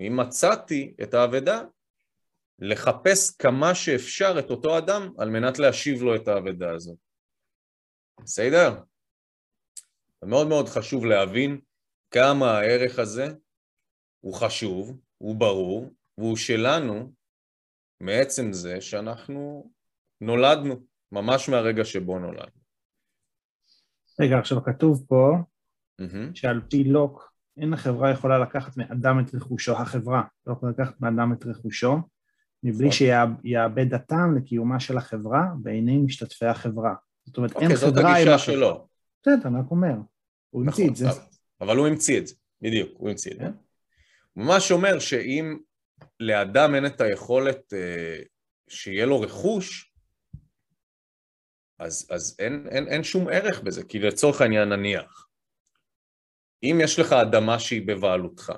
אם מצאתי את האבדה, לחפש כמה שאפשר את אותו אדם על מנת להשיב לו את האבדה הזאת. בסדר? מאוד מאוד חשוב להבין כמה הערך הזה הוא חשוב, הוא ברור, והוא שלנו מעצם זה שאנחנו נולדנו, ממש מהרגע שבו נולדנו. רגע, עכשיו כתוב פה mm-hmm. שעל פי לוק אין החברה יכולה לקחת מאדם את רכושו, החברה לא יכולה לקחת מאדם את רכושו, מבלי נכון. שיאבד הטעם לקיומה של החברה בעיני משתתפי החברה. זאת אומרת, אין חברה... אוקיי, זאת הגישה שלו. בסדר, אני רק אומר. הוא המציא את זה. נכון, אבל הוא המציא את זה, בדיוק, הוא המציא את זה. כן. הוא ממש אומר שאם לאדם אין את היכולת אה, שיהיה לו רכוש, אז, אז אין, אין, אין שום ערך בזה, כי לצורך העניין נניח, אם יש לך אדמה שהיא בבעלותך,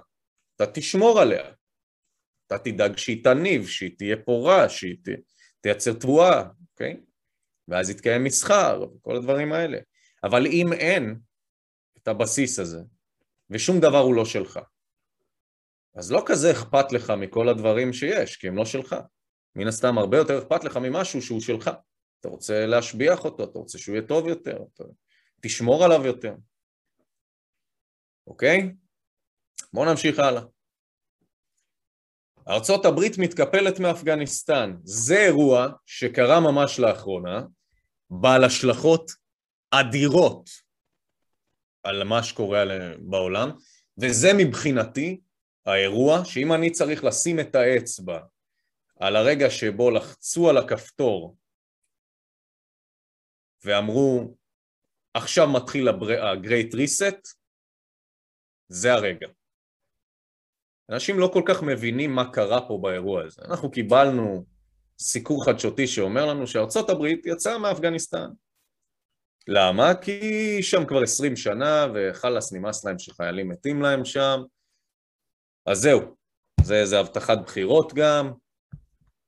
אתה תשמור עליה, אתה תדאג שהיא תניב, שהיא תהיה פורה, שהיא ת, תייצר תבואה, אוקיי? ואז יתקיים מסחר וכל הדברים האלה. אבל אם אין את הבסיס הזה, ושום דבר הוא לא שלך, אז לא כזה אכפת לך מכל הדברים שיש, כי הם לא שלך. מן הסתם הרבה יותר אכפת לך ממשהו שהוא שלך. אתה רוצה להשביח אותו, אתה רוצה שהוא יהיה טוב יותר, אתה... תשמור עליו יותר. אוקיי? בואו נמשיך הלאה. ארצות הברית מתקפלת מאפגניסטן. זה אירוע שקרה ממש לאחרונה, בעל השלכות אדירות על מה שקורה בעולם, וזה מבחינתי האירוע שאם אני צריך לשים את האצבע על הרגע שבו לחצו על הכפתור ואמרו עכשיו מתחיל ה-Great Reset, זה הרגע. אנשים לא כל כך מבינים מה קרה פה באירוע הזה. אנחנו קיבלנו סיקור חדשותי שאומר לנו שארצות הברית יצאה מאפגניסטן. למה? כי שם כבר עשרים שנה וחלאס נמאס להם שחיילים מתים להם שם. אז זהו, זה, זה הבטחת בחירות גם,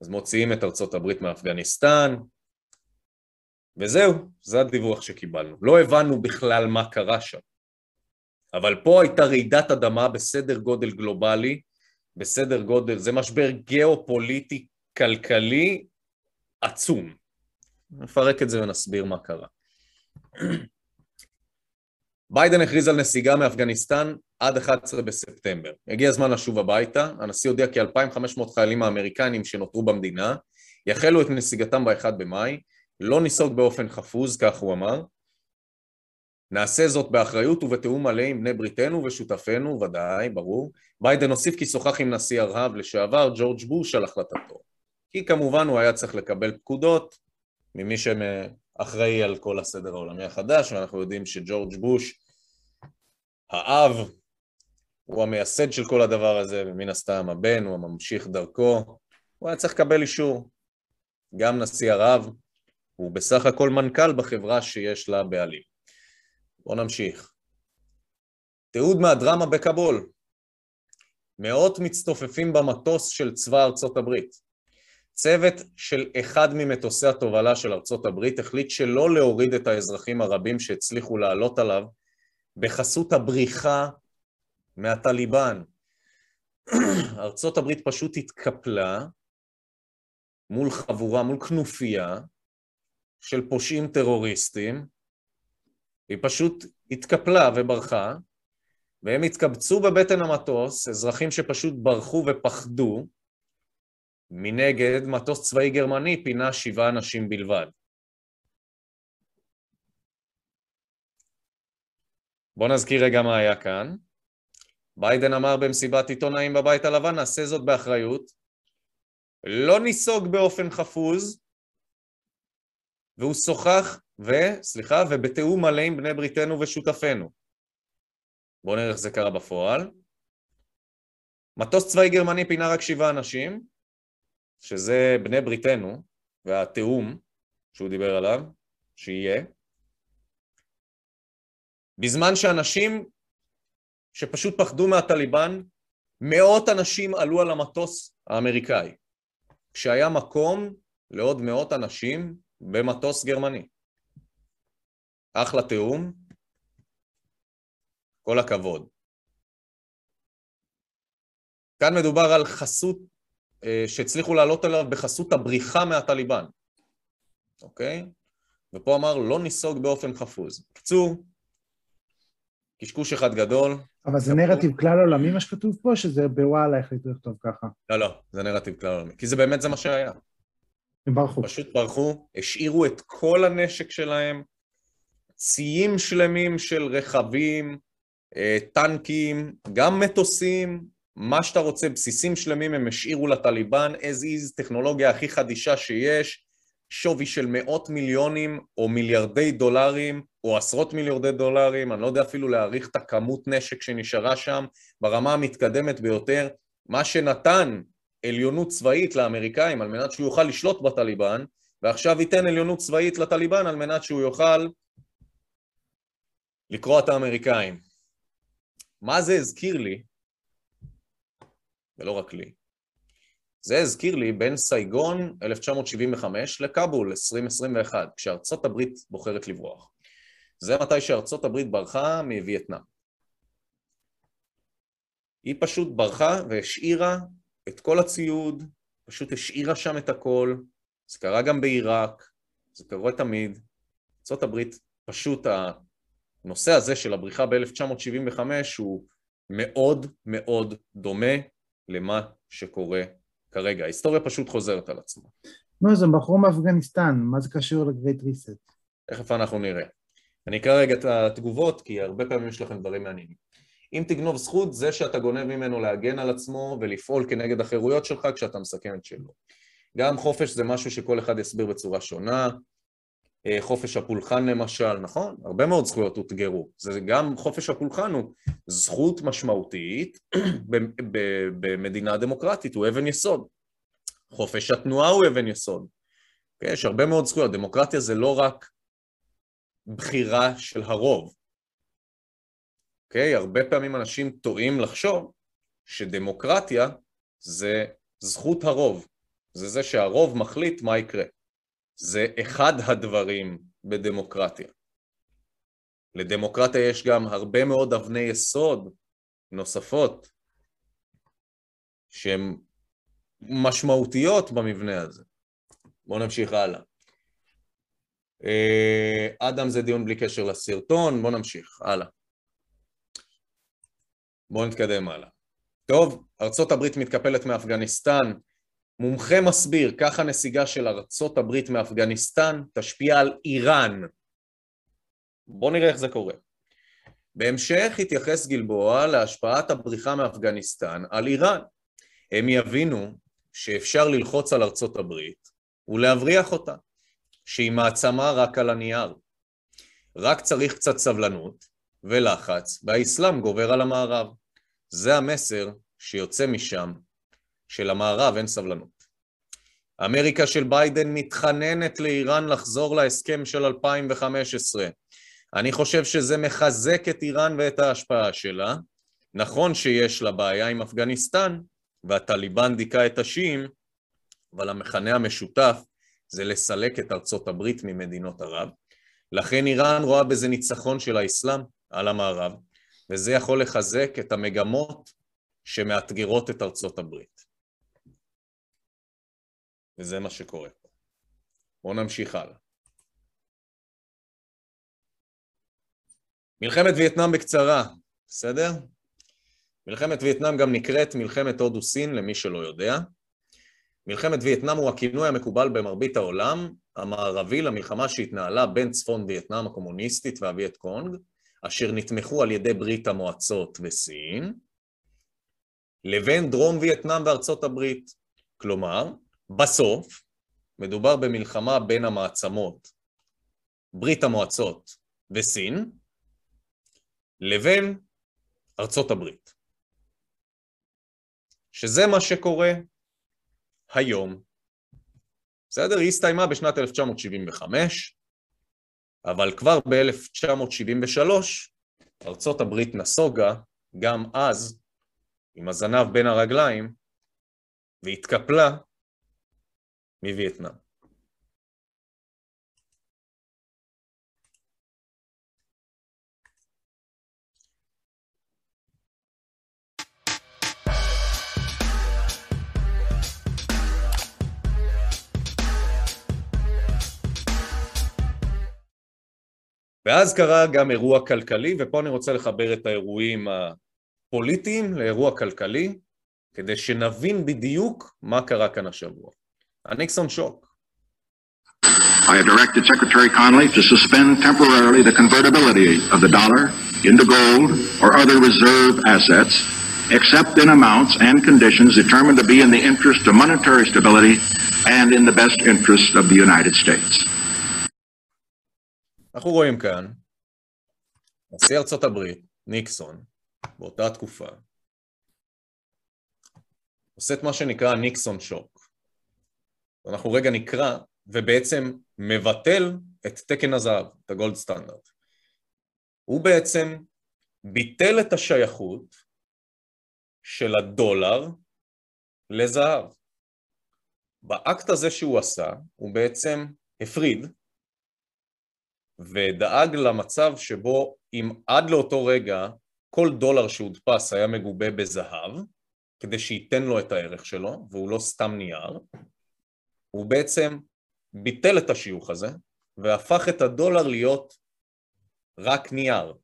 אז מוציאים את ארצות הברית מאפגניסטן, וזהו, זה הדיווח שקיבלנו. לא הבנו בכלל מה קרה שם. אבל פה הייתה רעידת אדמה בסדר גודל גלובלי, בסדר גודל, זה משבר גיאופוליטי כלכלי עצום. נפרק את זה ונסביר מה קרה. ביידן הכריז על נסיגה מאפגניסטן עד 11 בספטמבר. הגיע הזמן לשוב הביתה, הנשיא הודיע כי 2,500 חיילים האמריקנים שנותרו במדינה יחלו את נסיגתם ב-1 במאי, לא ניסוג באופן חפוז, כך הוא אמר, נעשה זאת באחריות ובתיאום מלא עם בני בריתנו ושותפינו, ודאי, ברור. ביידן הוסיף כי שוחח עם נשיא ארה"ב לשעבר, ג'ורג' בוש, על החלטתו. כי כמובן הוא היה צריך לקבל פקודות ממי שאחראי על כל הסדר העולמי החדש, ואנחנו יודעים שג'ורג' בוש, האב, הוא המייסד של כל הדבר הזה, ומן הסתם הבן, הוא הממשיך דרכו. הוא היה צריך לקבל אישור. גם נשיא ערב, הוא בסך הכל מנכ"ל בחברה שיש לה בעלים. בואו נמשיך. תיעוד מהדרמה בכבול. מאות מצטופפים במטוס של צבא ארצות הברית. צוות של אחד ממטוסי התובלה של ארצות הברית החליט שלא להוריד את האזרחים הרבים שהצליחו לעלות עליו בחסות הבריחה מהטליבן. ארצות הברית פשוט התקפלה מול חבורה, מול כנופיה של פושעים טרוריסטים, היא פשוט התקפלה וברחה, והם התקבצו בבטן המטוס, אזרחים שפשוט ברחו ופחדו, מנגד מטוס צבאי גרמני פינה שבעה אנשים בלבד. בואו נזכיר רגע מה היה כאן. ביידן אמר במסיבת עיתונאים בבית הלבן, נעשה זאת באחריות, לא ניסוג באופן חפוז, והוא שוחח וסליחה, ובתיאום מלא עם בני בריתנו ושותפינו. בואו נראה איך זה קרה בפועל. מטוס צבאי גרמני פינה רק שבעה אנשים, שזה בני בריתנו, והתיאום שהוא דיבר עליו, שיהיה. בזמן שאנשים שפשוט פחדו מהטליבן, מאות אנשים עלו על המטוס האמריקאי, כשהיה מקום לעוד מאות אנשים במטוס גרמני. אחלה תיאום, כל הכבוד. כאן מדובר על חסות שהצליחו לעלות עליו בחסות הבריחה מהטליבן, אוקיי? ופה אמר לא ניסוג באופן חפוז. בקיצור, קשקוש אחד גדול. אבל זה נרטיב כלל עולמי מה שכתוב פה, שזה בוואלה החליטו לכתוב ככה? לא, לא, זה נרטיב כלל עולמי. כי זה באמת זה מה שהיה. הם ברחו. פשוט ברחו, השאירו את כל הנשק שלהם, ציים שלמים של רכבים, אה, טנקים, גם מטוסים, מה שאתה רוצה, בסיסים שלמים הם השאירו לטליבן, as is, טכנולוגיה הכי חדישה שיש, שווי של מאות מיליונים או מיליארדי דולרים או עשרות מיליארדי דולרים, אני לא יודע אפילו להעריך את הכמות נשק שנשארה שם ברמה המתקדמת ביותר, מה שנתן עליונות צבאית לאמריקאים על מנת שהוא יוכל לשלוט בטליבן, ועכשיו ייתן עליונות צבאית לטליבן על מנת שהוא יוכל לקרוא את האמריקאים. מה זה הזכיר לי, ולא רק לי, זה הזכיר לי בין סייגון 1975 לכאבול 2021, כשארצות הברית בוחרת לברוח. זה מתי שארצות הברית ברחה מווייטנאם. היא פשוט ברחה והשאירה את כל הציוד, פשוט השאירה שם את הכל, זה קרה גם בעיראק, זה קורה תמיד. ארצות הברית, פשוט הנושא הזה של הבריחה ב-1975 הוא מאוד מאוד דומה למה שקורה כרגע. ההיסטוריה פשוט חוזרת על עצמה. נו, זה בחור מאפגניסטן, מה זה קשור לגרייט ריסט? תכף אנחנו נראה. אני אקרא רגע את התגובות, כי הרבה פעמים יש לכם דברים מעניינים. אם תגנוב זכות, זה שאתה גונב ממנו להגן על עצמו ולפעול כנגד החירויות שלך כשאתה מסכן את שלו. גם חופש זה משהו שכל אחד יסביר בצורה שונה. אה, חופש הפולחן למשל, נכון? הרבה מאוד זכויות הותגרו. זה גם חופש הפולחן הוא זכות משמעותית במדינה דמוקרטית, הוא אבן יסוד. חופש התנועה הוא אבן יסוד. Okay, אוקיי? יש הרבה מאוד זכויות. דמוקרטיה זה לא רק בחירה של הרוב. אוקיי? הרבה פעמים אנשים טועים לחשוב שדמוקרטיה זה זכות הרוב. זה זה שהרוב מחליט מה יקרה. זה אחד הדברים בדמוקרטיה. לדמוקרטיה יש גם הרבה מאוד אבני יסוד נוספות שהן משמעותיות במבנה הזה. בואו נמשיך הלאה. אה, אדם זה דיון בלי קשר לסרטון, בואו נמשיך, הלאה. בואו נתקדם הלאה. טוב, ארצות הברית מתקפלת מאפגניסטן, מומחה מסביר, כך הנסיגה של ארצות הברית מאפגניסטן תשפיע על איראן. בואו נראה איך זה קורה. בהמשך התייחס גלבוע להשפעת הבריחה מאפגניסטן על איראן. הם יבינו שאפשר ללחוץ על ארצות הברית ולהבריח אותה, שהיא מעצמה רק על הנייר. רק צריך קצת סבלנות ולחץ, והאסלאם גובר על המערב. זה המסר שיוצא משם שלמערב אין סבלנות. אמריקה של ביידן מתחננת לאיראן לחזור להסכם של 2015. אני חושב שזה מחזק את איראן ואת ההשפעה שלה. נכון שיש לה בעיה עם אפגניסטן, והטליבן דיכא את השיעים, אבל המכנה המשותף זה לסלק את ארצות הברית ממדינות ערב. לכן איראן רואה בזה ניצחון של האסלאם על המערב, וזה יכול לחזק את המגמות שמאתגרות את ארצות הברית. וזה מה שקורה פה. בואו נמשיך הלאה. מלחמת וייטנאם בקצרה, בסדר? מלחמת וייטנאם גם נקראת מלחמת הודו-סין, למי שלא יודע. מלחמת וייטנאם הוא הכינוי המקובל במרבית העולם המערבי למלחמה שהתנהלה בין צפון וייטנאם הקומוניסטית והווייט קונג, אשר נתמכו על ידי ברית המועצות וסין, לבין דרום וייטנאם וארצות הברית. כלומר, בסוף, מדובר במלחמה בין המעצמות, ברית המועצות וסין, לבין ארצות הברית. שזה מה שקורה היום. בסדר? היא הסתיימה בשנת 1975, אבל כבר ב-1973 ארצות הברית נסוגה גם אז עם הזנב בין הרגליים והתקפלה מווייטנאם. ואז קרה גם אירוע כלכלי, ופה אני רוצה לחבר את האירועים הפוליטיים לאירוע כלכלי, כדי שנבין בדיוק מה קרה כאן השבוע. הניקסון שוק. I have directed Secretary Connolly to suspend temporarily the convertibility of the dollar into gold or other reserve assets, except in amounts and conditions determined to be in the interest of monetary stability and in the best interest of the United States. אנחנו רואים כאן, נשיא ארצות הברית, ניקסון, באותה תקופה, עושה את מה שנקרא ניקסון שוק. אנחנו רגע נקרא, ובעצם מבטל את תקן הזהב, את הגולד סטנדרט. הוא בעצם ביטל את השייכות של הדולר לזהב. באקט הזה שהוא עשה, הוא בעצם הפריד ודאג למצב שבו אם עד לאותו רגע כל דולר שהודפס היה מגובה בזהב, כדי שייתן לו את הערך שלו, והוא לא סתם נייר, הוא בעצם ביטל את השיוך הזה, והפך את הדולר להיות רק נייר.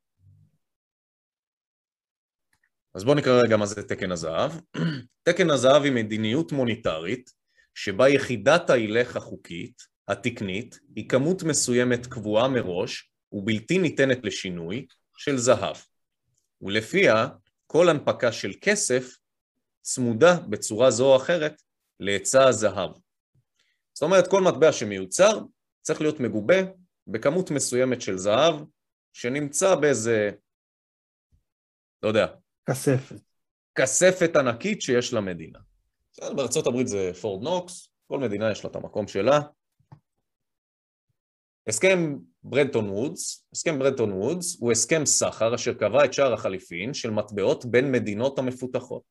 אז בואו נקרא רגע מה זה תקן הזהב. תקן הזהב היא מדיניות מוניטרית, שבה יחידת ההילך החוקית התקנית היא כמות מסוימת קבועה מראש ובלתי ניתנת לשינוי של זהב, ולפיה כל הנפקה של כסף צמודה בצורה זו או אחרת להיצע הזהב. זאת אומרת, כל מטבע שמיוצר צריך להיות מגובה בכמות מסוימת של זהב שנמצא באיזה, לא יודע. כספת. כספת ענקית שיש למדינה. בארצות הברית זה פורד נוקס, כל מדינה יש לה את המקום שלה, הסכם ברנטון וודס, הסכם ברנטון וודס הוא הסכם סחר אשר קבע את שער החליפין של מטבעות בין מדינות המפותחות.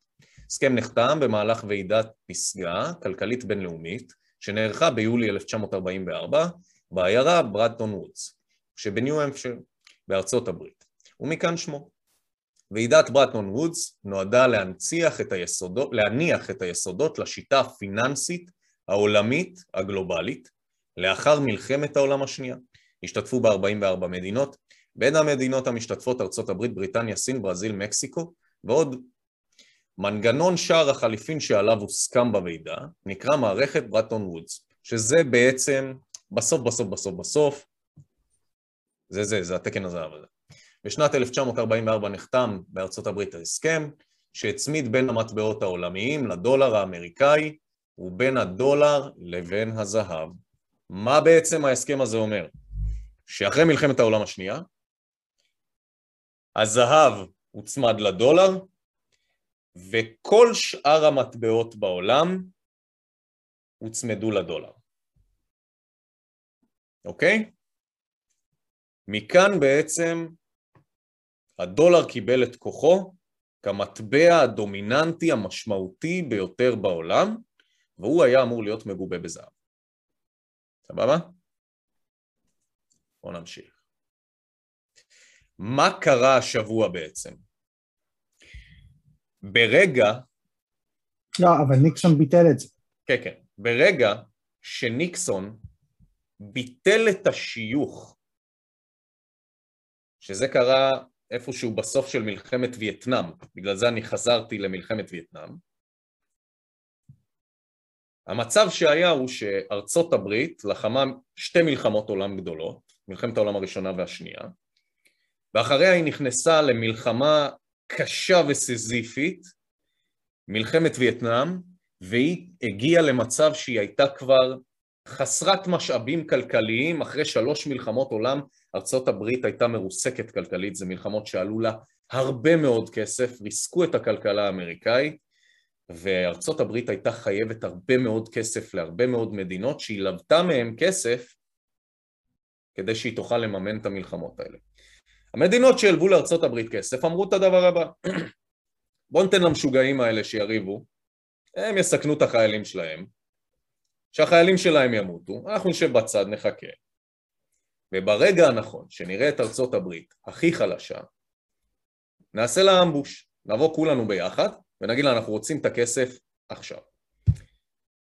הסכם נחתם במהלך ועידת פסגה כלכלית בינלאומית שנערכה ביולי 1944 בעיירה ברנטון וודס שבניו המפשר בארצות הברית ומכאן שמו. ועידת ברטון וודס נועדה להנציח את היסודות, להניח את היסודות לשיטה הפיננסית העולמית הגלובלית לאחר מלחמת העולם השנייה. השתתפו בה 44 מדינות, בין המדינות המשתתפות ארצות הברית, בריטניה, סין, ברזיל, מקסיקו ועוד. מנגנון שער החליפין שעליו הוסכם בוועידה נקרא מערכת ברטון וודס, שזה בעצם בסוף בסוף בסוף בסוף, זה זה, זה התקן הזהב הזה. בשנת 1944 נחתם בארצות הברית ההסכם שהצמיד בין המטבעות העולמיים לדולר האמריקאי ובין הדולר לבין הזהב. מה בעצם ההסכם הזה אומר? שאחרי מלחמת העולם השנייה, הזהב הוצמד לדולר, וכל שאר המטבעות בעולם הוצמדו לדולר. אוקיי? מכאן בעצם הדולר קיבל את כוחו כמטבע הדומיננטי המשמעותי ביותר בעולם, והוא היה אמור להיות מגובה בזהב. סבבה? בואו נמשיך. מה קרה השבוע בעצם? ברגע... לא, אבל ניקסון ביטל את זה. כן, כן. ברגע שניקסון ביטל את השיוך, שזה קרה איפשהו בסוף של מלחמת וייטנאם, בגלל זה אני חזרתי למלחמת וייטנאם, המצב שהיה הוא שארצות הברית לחמה שתי מלחמות עולם גדולות, מלחמת העולם הראשונה והשנייה, ואחריה היא נכנסה למלחמה קשה וסיזיפית, מלחמת וייטנאם, והיא הגיעה למצב שהיא הייתה כבר חסרת משאבים כלכליים, אחרי שלוש מלחמות עולם ארצות הברית הייתה מרוסקת כלכלית, זה מלחמות שעלו לה הרבה מאוד כסף, ריסקו את הכלכלה האמריקאית, וארצות הברית הייתה חייבת הרבה מאוד כסף להרבה מאוד מדינות שהיא לוותה מהם כסף כדי שהיא תוכל לממן את המלחמות האלה. המדינות שהלוו הברית כסף אמרו את הדבר הבא, בואו ניתן למשוגעים האלה שיריבו, הם יסכנו את החיילים שלהם, שהחיילים שלהם ימותו, אנחנו נשב בצד, נחכה. וברגע הנכון, שנראה את ארצות הברית הכי חלשה, נעשה לה אמבוש, נבוא כולנו ביחד ונגיד לה אנחנו רוצים את הכסף עכשיו.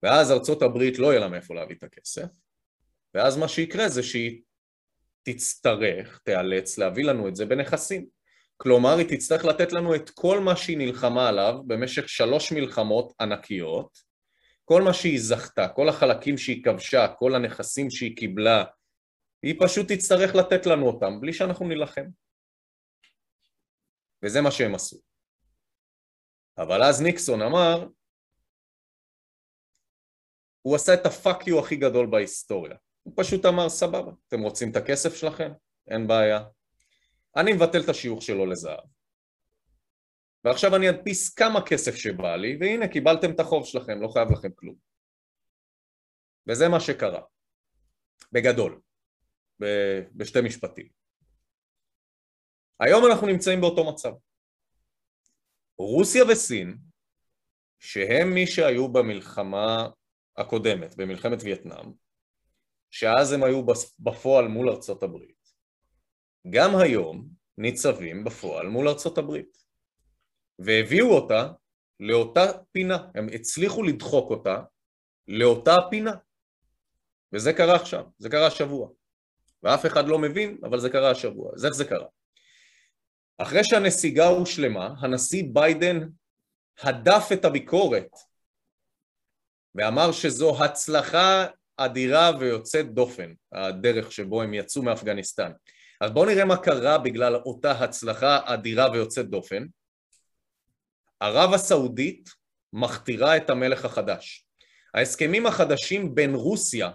ואז ארצות הברית לא יהיה לה מאיפה להביא את הכסף, ואז מה שיקרה זה שהיא תצטרך, תיאלץ להביא לנו את זה בנכסים. כלומר, היא תצטרך לתת לנו את כל מה שהיא נלחמה עליו במשך שלוש מלחמות ענקיות, כל מה שהיא זכתה, כל החלקים שהיא כבשה, כל הנכסים שהיא קיבלה, היא פשוט תצטרך לתת לנו אותם בלי שאנחנו נילחם. וזה מה שהם עשו. אבל אז ניקסון אמר, הוא עשה את הפאק יו הכי גדול בהיסטוריה. הוא פשוט אמר, סבבה, אתם רוצים את הכסף שלכם? אין בעיה. אני מבטל את השיוך שלו לזהב. ועכשיו אני אדפיס כמה כסף שבא לי, והנה קיבלתם את החוב שלכם, לא חייב לכם כלום. וזה מה שקרה, בגדול, ב- בשתי משפטים. היום אנחנו נמצאים באותו מצב. רוסיה וסין, שהם מי שהיו במלחמה הקודמת, במלחמת וייטנאם, שאז הם היו בפועל מול ארצות הברית, גם היום ניצבים בפועל מול ארצות הברית. והביאו אותה לאותה פינה, הם הצליחו לדחוק אותה לאותה פינה. וזה קרה עכשיו, זה קרה השבוע. ואף אחד לא מבין, אבל זה קרה השבוע. אז איך זה קרה? אחרי שהנסיגה הושלמה, הנשיא ביידן הדף את הביקורת ואמר שזו הצלחה אדירה ויוצאת דופן, הדרך שבו הם יצאו מאפגניסטן. אז בואו נראה מה קרה בגלל אותה הצלחה אדירה ויוצאת דופן. ערב הסעודית מכתירה את המלך החדש. ההסכמים החדשים בין רוסיה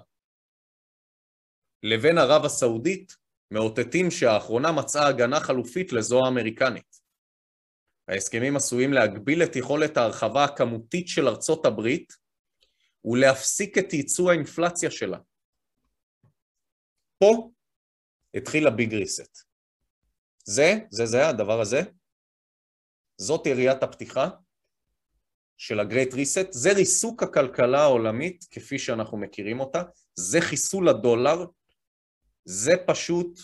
לבין ערב הסעודית מאותתים שהאחרונה מצאה הגנה חלופית לזו האמריקנית. ההסכמים עשויים להגביל את יכולת ההרחבה הכמותית של ארצות הברית ולהפסיק את ייצוא האינפלציה שלה. פה התחיל הביג ריסט. זה, זה זה, הדבר הזה, זאת יריית הפתיחה של הגרייט ריסט, זה ריסוק הכלכלה העולמית כפי שאנחנו מכירים אותה, זה חיסול הדולר, זה פשוט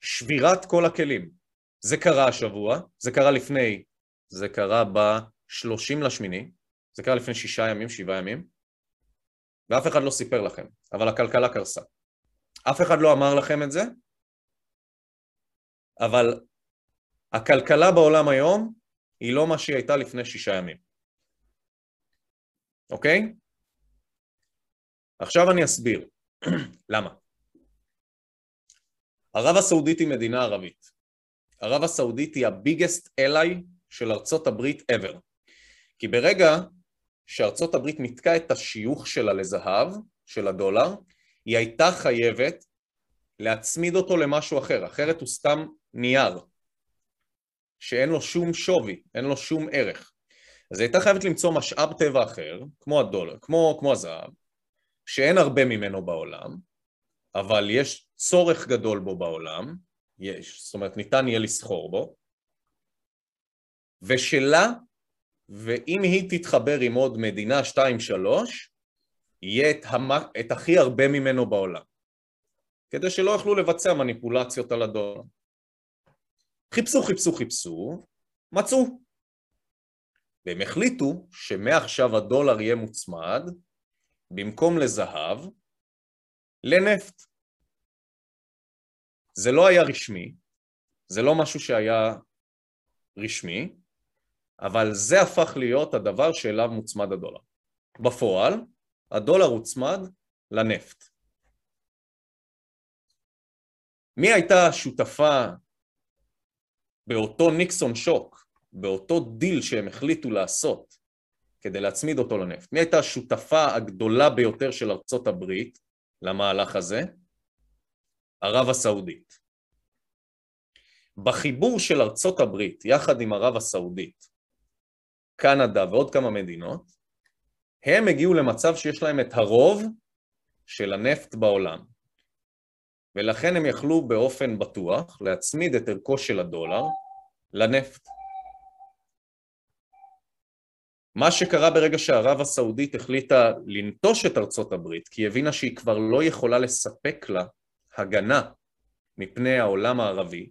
שבירת כל הכלים. זה קרה השבוע, זה קרה לפני, זה קרה ב-30 לשמיני, זה קרה לפני שישה ימים, שבעה ימים, ואף אחד לא סיפר לכם, אבל הכלכלה קרסה. אף אחד לא אמר לכם את זה, אבל הכלכלה בעולם היום היא לא מה שהיא הייתה לפני שישה ימים. אוקיי? עכשיו אני אסביר. למה? ערב הסעודית היא מדינה ערבית. ערב הסעודית היא הביגסט אליי של ארצות הברית ever. כי ברגע שארצות הברית ניתקה את השיוך שלה לזהב, של הדולר, היא הייתה חייבת להצמיד אותו למשהו אחר, אחרת הוא סתם נייר, שאין לו שום שווי, אין לו שום ערך. אז היא הייתה חייבת למצוא משאב טבע אחר, כמו הדולר, כמו, כמו הזהב, שאין הרבה ממנו בעולם, אבל יש צורך גדול בו בעולם, יש, זאת אומרת ניתן יהיה לסחור בו, ושלה, ואם היא תתחבר עם עוד מדינה 2-3, יהיה את, המ... את הכי הרבה ממנו בעולם, כדי שלא יוכלו לבצע מניפולציות על הדולר. חיפשו, חיפשו, חיפשו, מצאו. והם החליטו שמעכשיו הדולר יהיה מוצמד, במקום לזהב, לנפט. זה לא היה רשמי, זה לא משהו שהיה רשמי, אבל זה הפך להיות הדבר שאליו מוצמד הדולר. בפועל, הדולר הוצמד לנפט. מי הייתה שותפה באותו ניקסון שוק, באותו דיל שהם החליטו לעשות כדי להצמיד אותו לנפט? מי הייתה השותפה הגדולה ביותר של ארצות הברית למהלך הזה? ערב הסעודית. בחיבור של ארצות הברית יחד עם ערב הסעודית, קנדה ועוד כמה מדינות, הם הגיעו למצב שיש להם את הרוב של הנפט בעולם. ולכן הם יכלו באופן בטוח להצמיד את ערכו של הדולר לנפט. מה שקרה ברגע שערב הסעודית החליטה לנטוש את ארצות הברית, כי היא הבינה שהיא כבר לא יכולה לספק לה הגנה מפני העולם הערבי,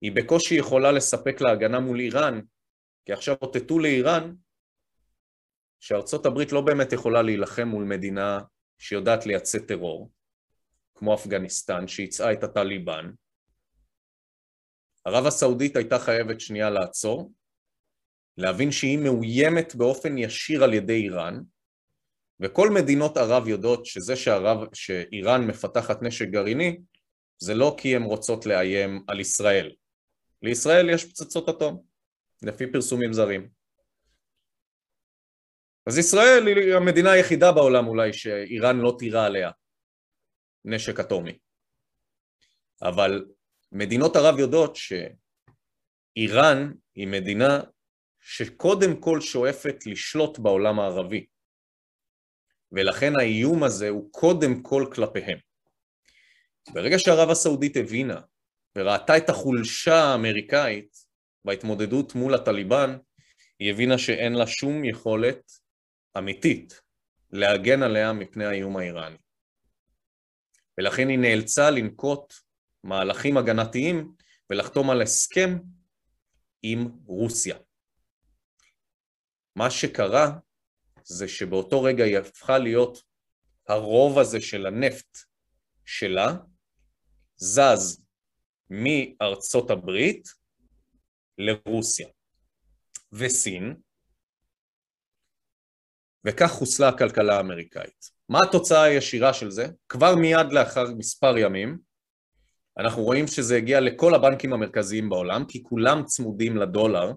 היא בקושי יכולה לספק לה הגנה מול איראן, כי עכשיו אותתו לאיראן שארצות הברית לא באמת יכולה להילחם מול מדינה שיודעת לייצא טרור, כמו אפגניסטן, שייצאה את הטליבן. ערב הסעודית הייתה חייבת שנייה לעצור, להבין שהיא מאוימת באופן ישיר על ידי איראן, וכל מדינות ערב יודעות שזה שערב, שאיראן מפתחת נשק גרעיני, זה לא כי הן רוצות לאיים על ישראל. לישראל יש פצצות אטום, לפי פרסומים זרים. אז ישראל היא המדינה היחידה בעולם אולי שאיראן לא תירה עליה נשק אטומי. אבל מדינות ערב יודעות שאיראן היא מדינה שקודם כל שואפת לשלוט בעולם הערבי, ולכן האיום הזה הוא קודם כל כלפיהם. ברגע שערב הסעודית הבינה וראתה את החולשה האמריקאית בהתמודדות מול הטליבן, היא הבינה שאין לה שום יכולת אמיתית להגן עליה מפני האיום האיראני. ולכן היא נאלצה לנקוט מהלכים הגנתיים ולחתום על הסכם עם רוסיה. מה שקרה זה שבאותו רגע היא הפכה להיות הרוב הזה של הנפט שלה, זז מארצות הברית לרוסיה וסין, וכך חוסלה הכלכלה האמריקאית. מה התוצאה הישירה של זה? כבר מיד לאחר מספר ימים, אנחנו רואים שזה הגיע לכל הבנקים המרכזיים בעולם, כי כולם צמודים לדולר,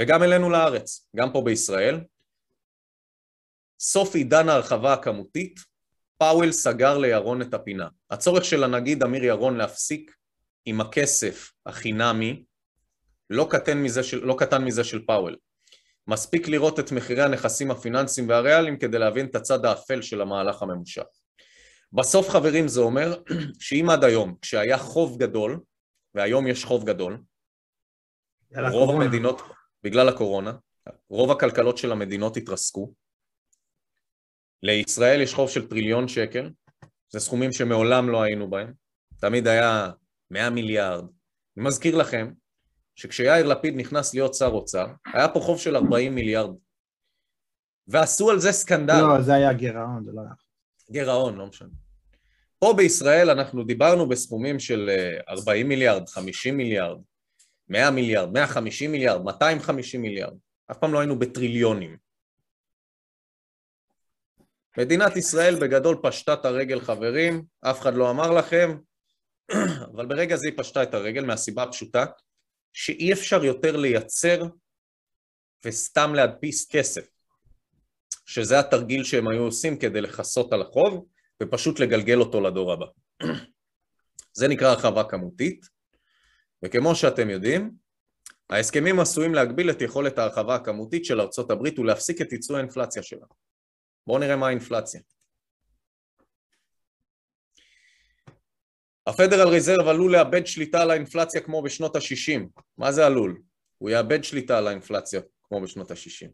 וגם אלינו לארץ, גם פה בישראל. סוף עידן ההרחבה הכמותית, פאוול סגר לירון את הפינה. הצורך של הנגיד אמיר ירון להפסיק עם הכסף החינמי לא קטן מזה של, לא קטן מזה של פאוול. מספיק לראות את מחירי הנכסים הפיננסיים והריאליים כדי להבין את הצד האפל של המהלך הממושך. בסוף חברים זה אומר שאם עד היום כשהיה חוב גדול, והיום יש חוב גדול, רוב הקורונה. המדינות, בגלל הקורונה, רוב הכלכלות של המדינות התרסקו, לישראל יש חוב של טריליון שקל, זה סכומים שמעולם לא היינו בהם, תמיד היה 100 מיליארד. אני מזכיר לכם שכשיאיר לפיד נכנס להיות שר אוצר, היה פה חוב של 40 מיליארד. ועשו על זה סקנדל. לא, זה היה גירעון, זה לא היה. גירעון, לא משנה. פה בישראל אנחנו דיברנו בסכומים של 40 אה, מיליארד, 50 מיליארד, 100 מיליארד, 150 מיליארד, 250 מיליארד. אף פעם לא היינו בטריליונים. מדינת ישראל בגדול פשטה את הרגל חברים, אף אחד לא אמר לכם, אבל ברגע זה היא פשטה את הרגל מהסיבה הפשוטה שאי אפשר יותר לייצר וסתם להדפיס כסף, שזה התרגיל שהם היו עושים כדי לכסות על החוב ופשוט לגלגל אותו לדור הבא. זה נקרא הרחבה כמותית, וכמו שאתם יודעים, ההסכמים עשויים להגביל את יכולת ההרחבה הכמותית של ארצות הברית ולהפסיק את ייצוא האינפלציה שלה. בואו נראה מה האינפלציה. הפדרל ריזרב עלול לאבד שליטה על האינפלציה כמו בשנות ה-60. מה זה עלול? הוא יאבד שליטה על האינפלציה כמו בשנות ה-60.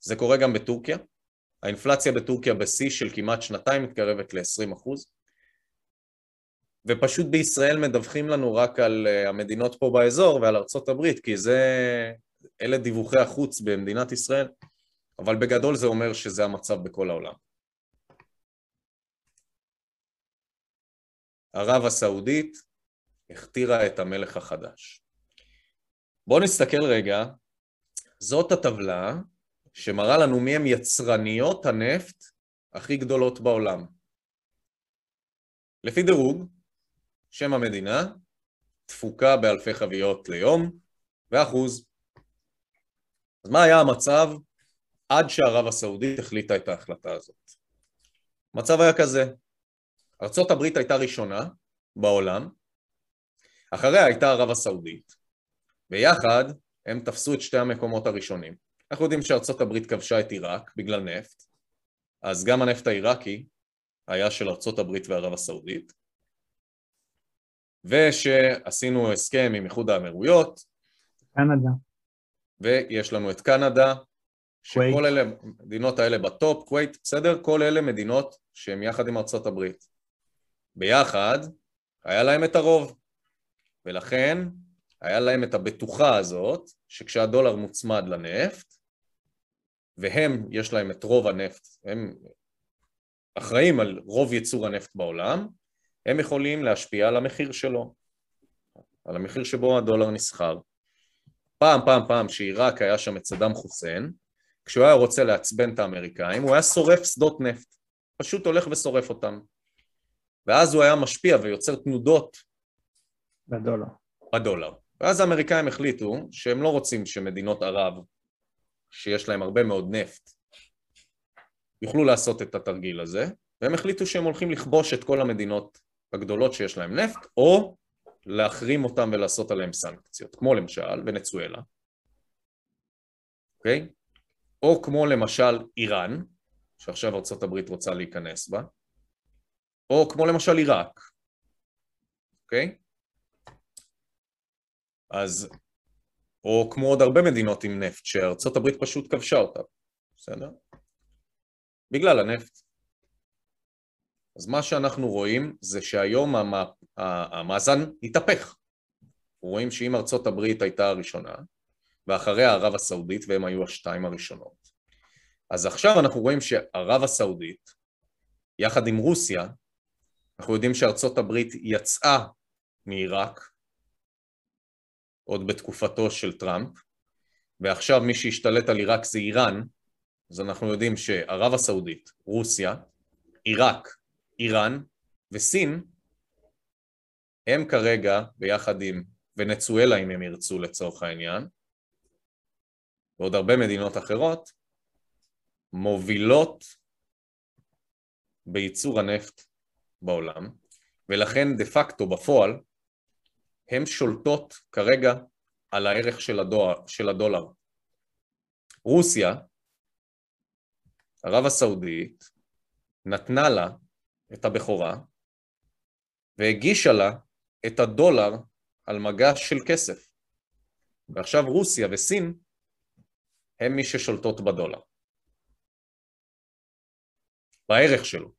זה קורה גם בטורקיה. האינפלציה בטורקיה בשיא של כמעט שנתיים מתקרבת ל-20 אחוז. ופשוט בישראל מדווחים לנו רק על אה, המדינות פה באזור ועל ארצות הברית, כי זה, אלה דיווחי החוץ במדינת ישראל, אבל בגדול זה אומר שזה המצב בכל העולם. ערב הסעודית הכתירה את המלך החדש. בואו נסתכל רגע, זאת הטבלה שמראה לנו מי הם יצרניות הנפט הכי גדולות בעולם. לפי דירוג, שם המדינה, תפוקה באלפי חביות ליום ואחוז. אז מה היה המצב עד שערב הסעודית החליטה את ההחלטה הזאת? המצב היה כזה, ארצות הברית הייתה ראשונה בעולם, אחריה הייתה ערב הסעודית, ויחד הם תפסו את שתי המקומות הראשונים. אנחנו יודעים שארצות הברית כבשה את עיראק בגלל נפט, אז גם הנפט העיראקי היה של ארצות הברית וערב הסעודית, ושעשינו הסכם עם איחוד האמירויות. קנדה. ויש לנו את קנדה, שכל אלה, המדינות האלה בטופ, כווית, בסדר? כל אלה מדינות שהן יחד עם ארצות הברית. ביחד, היה להם את הרוב, ולכן היה להם את הבטוחה הזאת, שכשהדולר מוצמד לנפט, והם, יש להם את רוב הנפט, הם אחראים על רוב ייצור הנפט בעולם, הם יכולים להשפיע על המחיר שלו, על המחיר שבו הדולר נסחר. פעם, פעם, פעם שעיראק היה שם את סדאם חוסיין, כשהוא היה רוצה לעצבן את האמריקאים, הוא היה שורף שדות נפט, פשוט הולך ושורף אותם. ואז הוא היה משפיע ויוצר תנודות בדולר. בדולר. ואז האמריקאים החליטו שהם לא רוצים שמדינות ערב, שיש להם הרבה מאוד נפט, יוכלו לעשות את התרגיל הזה, והם החליטו שהם הולכים לכבוש את כל המדינות הגדולות שיש להם נפט, או להחרים אותם ולעשות עליהם סנקציות, כמו למשל ונצואלה, אוקיי? Okay? או כמו למשל איראן, שעכשיו ארה"ב רוצה להיכנס בה, או כמו למשל עיראק, אוקיי? אז, או כמו עוד הרבה מדינות עם נפט שארצות הברית פשוט כבשה אותה, בסדר? בגלל הנפט. אז מה שאנחנו רואים זה שהיום המאזן התהפך. רואים שאם ארצות הברית הייתה הראשונה, ואחריה ערב הסעודית, והם היו השתיים הראשונות. אז עכשיו אנחנו רואים שערב הסעודית, יחד עם רוסיה, אנחנו יודעים שארצות הברית יצאה מעיראק, עוד בתקופתו של טראמפ, ועכשיו מי שהשתלט על עיראק זה איראן, אז אנחנו יודעים שערב הסעודית, רוסיה, עיראק, איראן וסין, הם כרגע, ביחד עם ונצואלה אם הם ירצו לצורך העניין, ועוד הרבה מדינות אחרות, מובילות בייצור הנפט בעולם, ולכן דה פקטו בפועל הן שולטות כרגע על הערך של, הדולר, של הדולר. רוסיה, ערב הסעודית, נתנה לה את הבכורה והגישה לה את הדולר על מגש של כסף. ועכשיו רוסיה וסין הם מי ששולטות בדולר. בערך שלו,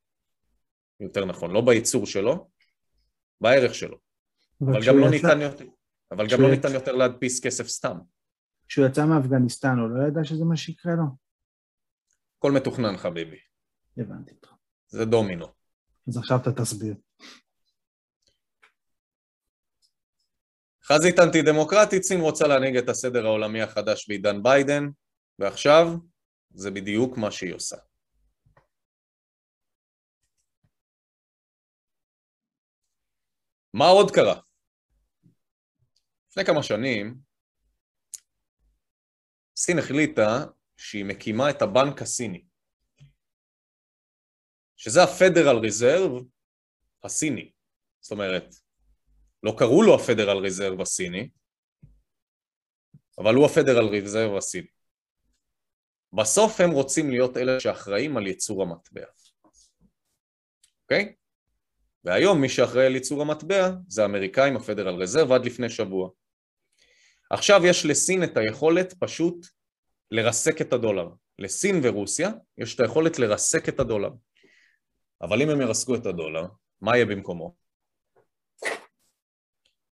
יותר נכון, לא בייצור שלו, בערך שלו. אבל גם לא ניתן יותר, אבל גם לא ניתן יותר להדפיס כסף סתם. כשהוא יצא מאפגניסטן הוא לא ידע שזה מה שיקרה לו? הכל מתוכנן חביבי. הבנתי אותך. זה דומינו. אז עכשיו אתה תסביר. חזית אנטי דמוקרטית, סין רוצה להנהיג את הסדר העולמי החדש בעידן ביידן, ועכשיו זה בדיוק מה שהיא עושה. מה עוד קרה? לפני כמה שנים, סין החליטה שהיא מקימה את הבנק הסיני, שזה הפדרל ריזרב הסיני. זאת אומרת, לא קראו לו הפדרל ריזרב הסיני, אבל הוא הפדרל ריזרב הסיני. בסוף הם רוצים להיות אלה שאחראים על ייצור המטבע. אוקיי? והיום מי שאחראי על ייצור המטבע זה האמריקאים, הפדרל רזרב, עד לפני שבוע. עכשיו יש לסין את היכולת פשוט לרסק את הדולר. לסין ורוסיה יש את היכולת לרסק את הדולר. אבל אם הם ירסקו את הדולר, מה יהיה במקומו?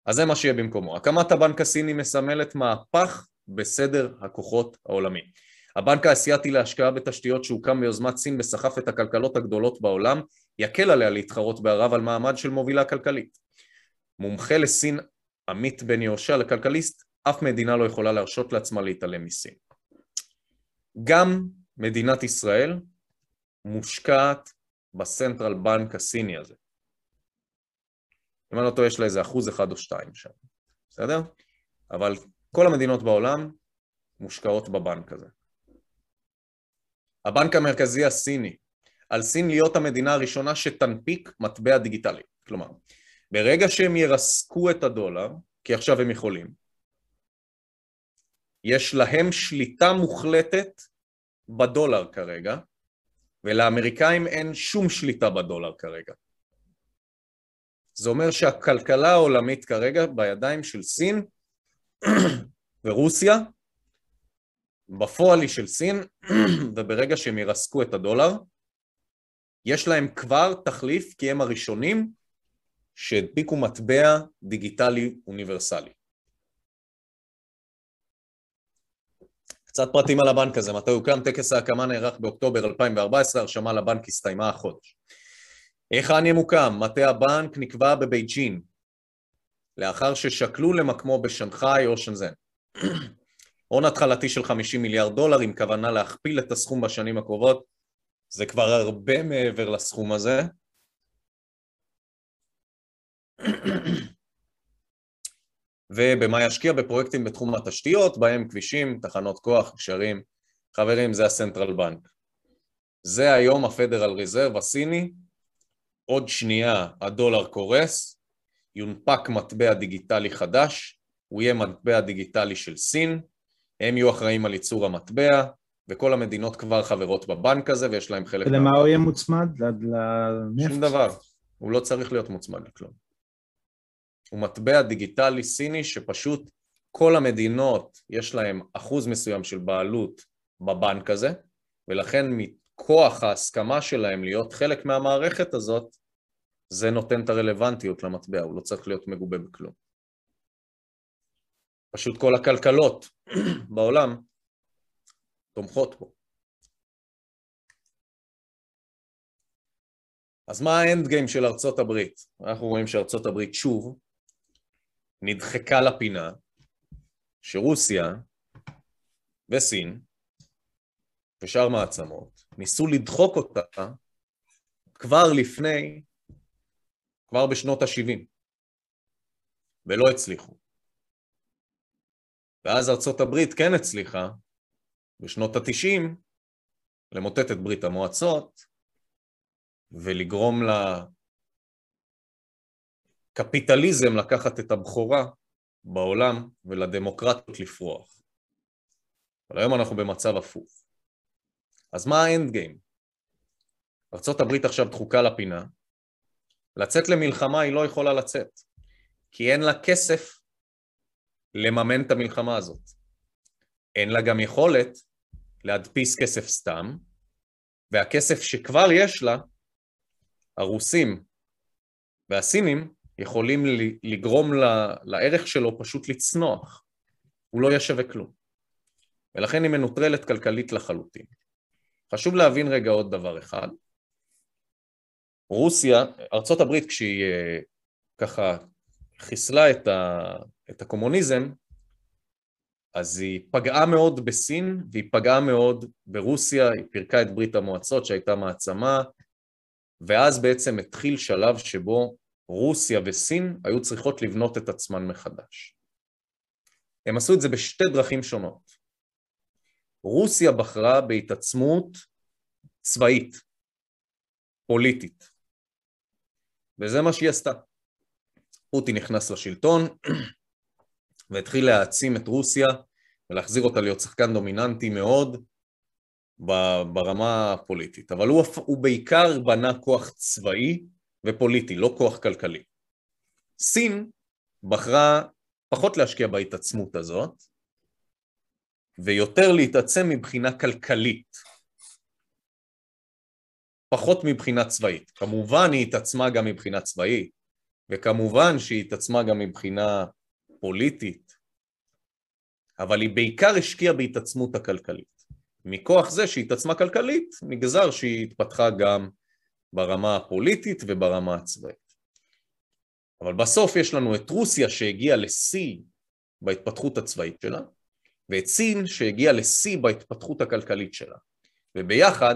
אז זה מה שיהיה במקומו. הקמת הבנק הסיני מסמלת מהפך בסדר הכוחות העולמי. הבנק האסייתי להשקעה בתשתיות שהוקם ביוזמת סין וסחף את הכלכלות הגדולות בעולם, יקל עליה להתחרות בערב על מעמד של מובילה כלכלית. מומחה לסין עמית בן יהושע לכלכליסט, אף מדינה לא יכולה להרשות לעצמה להתעלם מסין. גם מדינת ישראל מושקעת בסנטרל בנק הסיני הזה. אם אני לא טועה, יש לה איזה אחוז אחד או שתיים שם, בסדר? אבל כל המדינות בעולם מושקעות בבנק הזה. הבנק המרכזי הסיני, על סין להיות המדינה הראשונה שתנפיק מטבע דיגיטלי. כלומר, ברגע שהם ירסקו את הדולר, כי עכשיו הם יכולים, יש להם שליטה מוחלטת בדולר כרגע, ולאמריקאים אין שום שליטה בדולר כרגע. זה אומר שהכלכלה העולמית כרגע בידיים של סין ורוסיה, בפועל היא של סין, וברגע שהם ירסקו את הדולר, יש להם כבר תחליף כי הם הראשונים שהדביקו מטבע דיגיטלי אוניברסלי. קצת פרטים על הבנק הזה, מתי הוקם, טקס ההקמה נערך באוקטובר 2014, הרשמה לבנק הסתיימה החודש. היכן ימוקם? מטה הבנק נקבע בבייג'ין, לאחר ששקלו למקמו בשנגחאי או שנזן. הון התחלתי של 50 מיליארד דולר עם כוונה להכפיל את הסכום בשנים הקרובות, זה כבר הרבה מעבר לסכום הזה. ובמה ישקיע בפרויקטים בתחום התשתיות, בהם כבישים, תחנות כוח, קשרים. חברים, זה הסנטרל בנק. זה היום הפדרל ריזרב הסיני, עוד שנייה הדולר קורס, יונפק מטבע דיגיטלי חדש, הוא יהיה מטבע דיגיטלי של סין, הם יהיו אחראים על ייצור המטבע, וכל המדינות כבר חברות בבנק הזה ויש להם חלק... ולמה הוא יהיה מוצמד? לנפט? שום דבר, הוא לא צריך להיות מוצמד לכלום. הוא מטבע דיגיטלי סיני שפשוט כל המדינות יש להם אחוז מסוים של בעלות בבנק הזה, ולכן מכוח ההסכמה שלהם להיות חלק מהמערכת הזאת, זה נותן את הרלוונטיות למטבע, הוא לא צריך להיות מגובה בכלום. פשוט כל הכלכלות בעולם תומכות בו. אז מה האנד גיים של ארצות הברית? אנחנו רואים שארצות הברית שוב נדחקה לפינה, שרוסיה וסין ושאר מעצמות ניסו לדחוק אותה כבר לפני, כבר בשנות ה-70, ולא הצליחו. ואז ארצות הברית כן הצליחה בשנות ה-90 למוטט את ברית המועצות ולגרום לקפיטליזם לקחת את הבכורה בעולם ולדמוקרטיות לפרוח. אבל היום אנחנו במצב הפוך. אז מה האנד גיים? ארה"ב עכשיו דחוקה לפינה, לצאת למלחמה היא לא יכולה לצאת, כי אין לה כסף לממן את המלחמה הזאת. אין לה גם יכולת להדפיס כסף סתם, והכסף שכבר יש לה, הרוסים והסינים יכולים לגרום לערך שלו פשוט לצנוח. הוא לא יהיה שווה כלום. ולכן היא מנוטרלת כלכלית לחלוטין. חשוב להבין רגע עוד דבר אחד. רוסיה, ארצות הברית כשהיא אה, ככה חיסלה את, ה, את הקומוניזם, אז היא פגעה מאוד בסין והיא פגעה מאוד ברוסיה, היא פירקה את ברית המועצות שהייתה מעצמה, ואז בעצם התחיל שלב שבו רוסיה וסין היו צריכות לבנות את עצמן מחדש. הם עשו את זה בשתי דרכים שונות. רוסיה בחרה בהתעצמות צבאית, פוליטית, וזה מה שהיא עשתה. פוטין נכנס לשלטון והתחיל להעצים את רוסיה ולהחזיר אותה להיות שחקן דומיננטי מאוד ברמה הפוליטית, אבל הוא, הוא בעיקר בנה כוח צבאי ופוליטי, לא כוח כלכלי. סין בחרה פחות להשקיע בהתעצמות הזאת, ויותר להתעצם מבחינה כלכלית, פחות מבחינה צבאית. כמובן היא התעצמה גם מבחינה צבאית, וכמובן שהיא התעצמה גם מבחינה פוליטית, אבל היא בעיקר השקיעה בהתעצמות הכלכלית. מכוח זה שהיא התעצמה כלכלית, נגזר שהיא התפתחה גם ברמה הפוליטית וברמה הצבאית. אבל בסוף יש לנו את רוסיה שהגיעה לשיא בהתפתחות הצבאית שלה, ואת סין שהגיעה לשיא בהתפתחות הכלכלית שלה. וביחד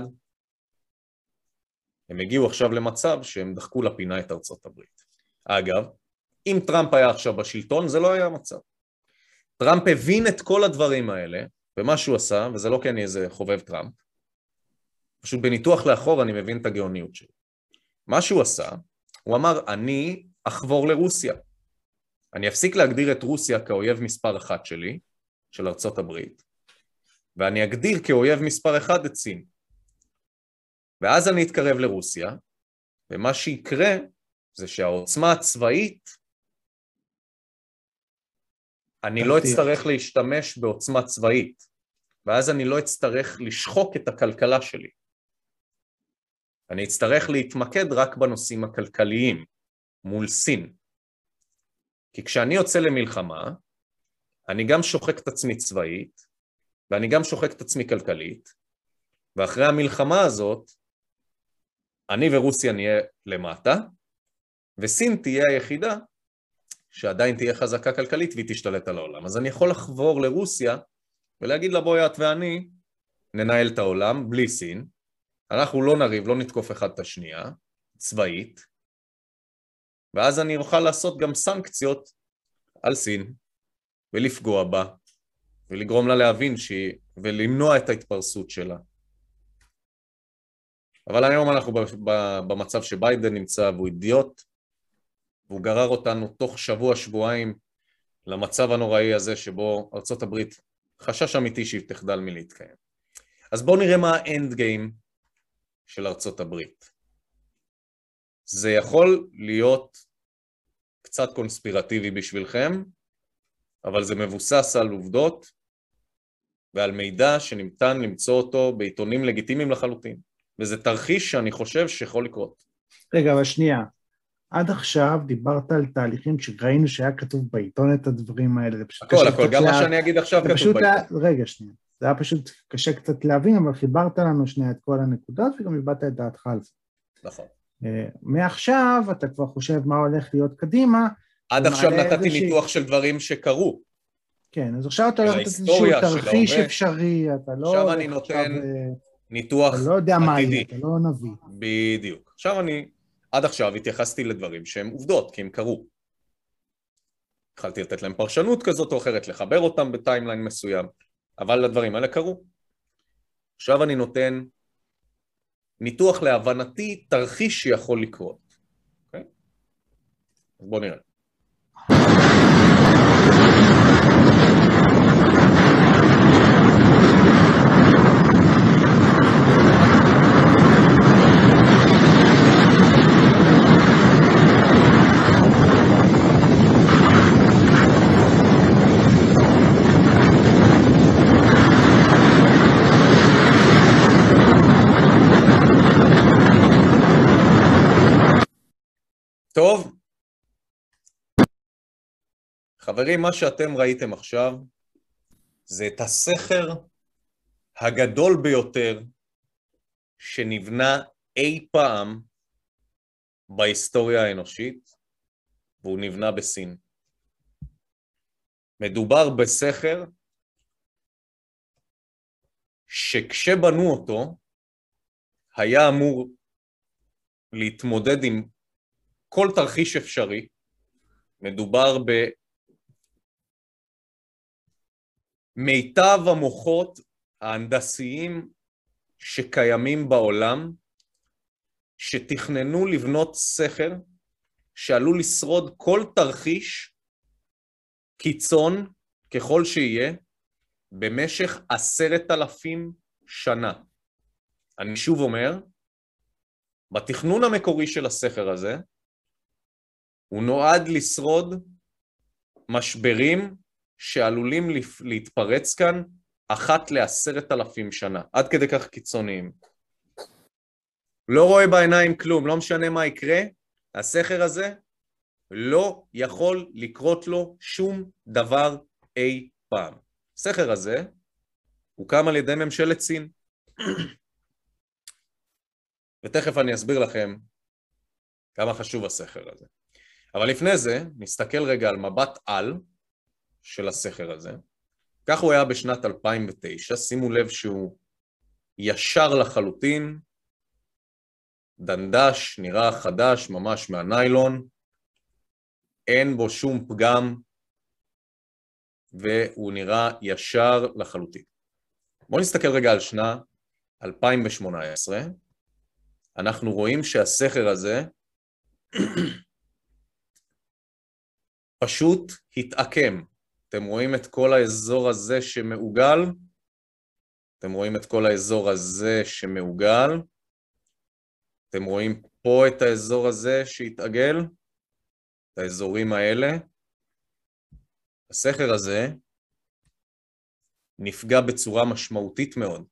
הם הגיעו עכשיו למצב שהם דחקו לפינה את ארצות הברית. אגב, אם טראמפ היה עכשיו בשלטון זה לא היה המצב. טראמפ הבין את כל הדברים האלה, ומה שהוא עשה, וזה לא כי אני איזה חובב טראמפ, פשוט בניתוח לאחור אני מבין את הגאוניות שלו. מה שהוא עשה, הוא אמר, אני אחבור לרוסיה. אני אפסיק להגדיר את רוסיה כאויב מספר אחת שלי, של ארצות הברית, ואני אגדיר כאויב מספר אחד את סין. ואז אני אתקרב לרוסיה, ומה שיקרה זה שהעוצמה הצבאית, אני לא אצטרך להשתמש בעוצמה צבאית, ואז אני לא אצטרך לשחוק את הכלכלה שלי. אני אצטרך להתמקד רק בנושאים הכלכליים מול סין. כי כשאני יוצא למלחמה, אני גם שוחק את עצמי צבאית, ואני גם שוחק את עצמי כלכלית, ואחרי המלחמה הזאת, אני ורוסיה נהיה למטה, וסין תהיה היחידה שעדיין תהיה חזקה כלכלית והיא תשתלט על העולם. אז אני יכול לחבור לרוסיה ולהגיד לה בואי את ואני ננהל את העולם בלי סין, אנחנו לא נריב, לא נתקוף אחד את השנייה, צבאית, ואז אני אוכל לעשות גם סנקציות על סין ולפגוע בה ולגרום לה להבין שהיא, ולמנוע את ההתפרסות שלה. אבל היום אנחנו במצב שביידן נמצא והוא אידיוט, והוא גרר אותנו תוך שבוע-שבועיים למצב הנוראי הזה שבו ארצות הברית חשש אמיתי שהיא תחדל מלהתקיים. אז בואו נראה מה האנד גיים של ארצות הברית. זה יכול להיות קצת קונספירטיבי בשבילכם, אבל זה מבוסס על עובדות ועל מידע שניתן למצוא אותו בעיתונים לגיטימיים לחלוטין. וזה תרחיש שאני חושב שיכול לקרות. רגע, אבל שנייה. עד עכשיו דיברת על תהליכים שראינו שהיה כתוב בעיתון את הדברים האלה, זה פשוט הכל, הכל, גם לה... מה שאני אגיד עכשיו כתוב בעיתון. לה... רגע, שנייה. זה היה פשוט קשה קצת להבין, אבל חיברת לנו שנייה את כל הנקודות וגם הבעת את דעתך על זה. נכון. Uh, מעכשיו אתה כבר חושב מה הולך להיות קדימה. עד עכשיו נתתי ניתוח של דברים שקרו. כן, אז עכשיו אתה הולך לתת איזשהו תרחיש אפשרי, אתה לא... עכשיו אני נותן עכשיו, אה, ניתוח עתידי. אתה לא יודע מה יהיה, אתה לא נביא. בדיוק. עכשיו אני, עד עכשיו התייחסתי לדברים שהם עובדות, כי הם קרו. התחלתי לתת להם פרשנות כזאת או אחרת, לחבר אותם בטיימליין מסוים, אבל הדברים האלה קרו. עכשיו אני נותן ניתוח להבנתי, תרחיש שיכול לקרות. Okay? אוקיי? אז בואו נראה. טוב? חברים, מה שאתם ראיתם עכשיו זה את הסכר הגדול ביותר שנבנה אי פעם בהיסטוריה האנושית, והוא נבנה בסין. מדובר בסכר שכשבנו אותו, היה אמור להתמודד עם כל תרחיש אפשרי, מדובר במיטב המוחות ההנדסיים שקיימים בעולם, שתכננו לבנות סכר שעלול לשרוד כל תרחיש קיצון ככל שיהיה במשך עשרת אלפים שנה. אני שוב אומר, בתכנון המקורי של הסכר הזה, הוא נועד לשרוד משברים שעלולים להתפרץ כאן אחת לעשרת אלפים שנה, עד כדי כך קיצוניים. לא רואה בעיניים כלום, לא משנה מה יקרה, הסכר הזה לא יכול לקרות לו שום דבר אי פעם. הסכר הזה הוקם על ידי ממשלת סין. ותכף אני אסביר לכם כמה חשוב הסכר הזה. אבל לפני זה, נסתכל רגע על מבט על של הסכר הזה. כך הוא היה בשנת 2009, שימו לב שהוא ישר לחלוטין, דנדש, נראה חדש ממש מהניילון, אין בו שום פגם והוא נראה ישר לחלוטין. בואו נסתכל רגע על שנה 2018, אנחנו רואים שהסכר הזה פשוט התעקם. אתם רואים את כל האזור הזה שמעוגל? אתם רואים את כל האזור הזה שמעוגל? אתם רואים פה את האזור הזה שהתעגל, את האזורים האלה. הסכר הזה נפגע בצורה משמעותית מאוד.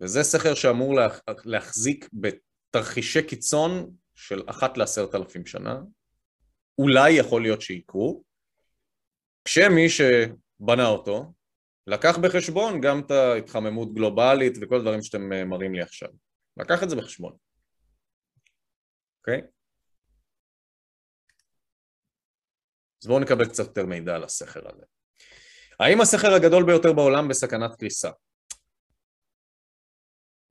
וזה סכר שאמור להחזיק בתרחישי קיצון של אחת לעשרת אלפים שנה, אולי יכול להיות שיקרו, כשמי שבנה אותו לקח בחשבון גם את ההתחממות גלובלית וכל הדברים שאתם אה, מראים לי עכשיו. לקח את זה בחשבון. אוקיי? Okay? אז בואו נקבל קצת יותר מידע על הסכר הזה. האם הסכר הגדול ביותר בעולם בסכנת קריסה?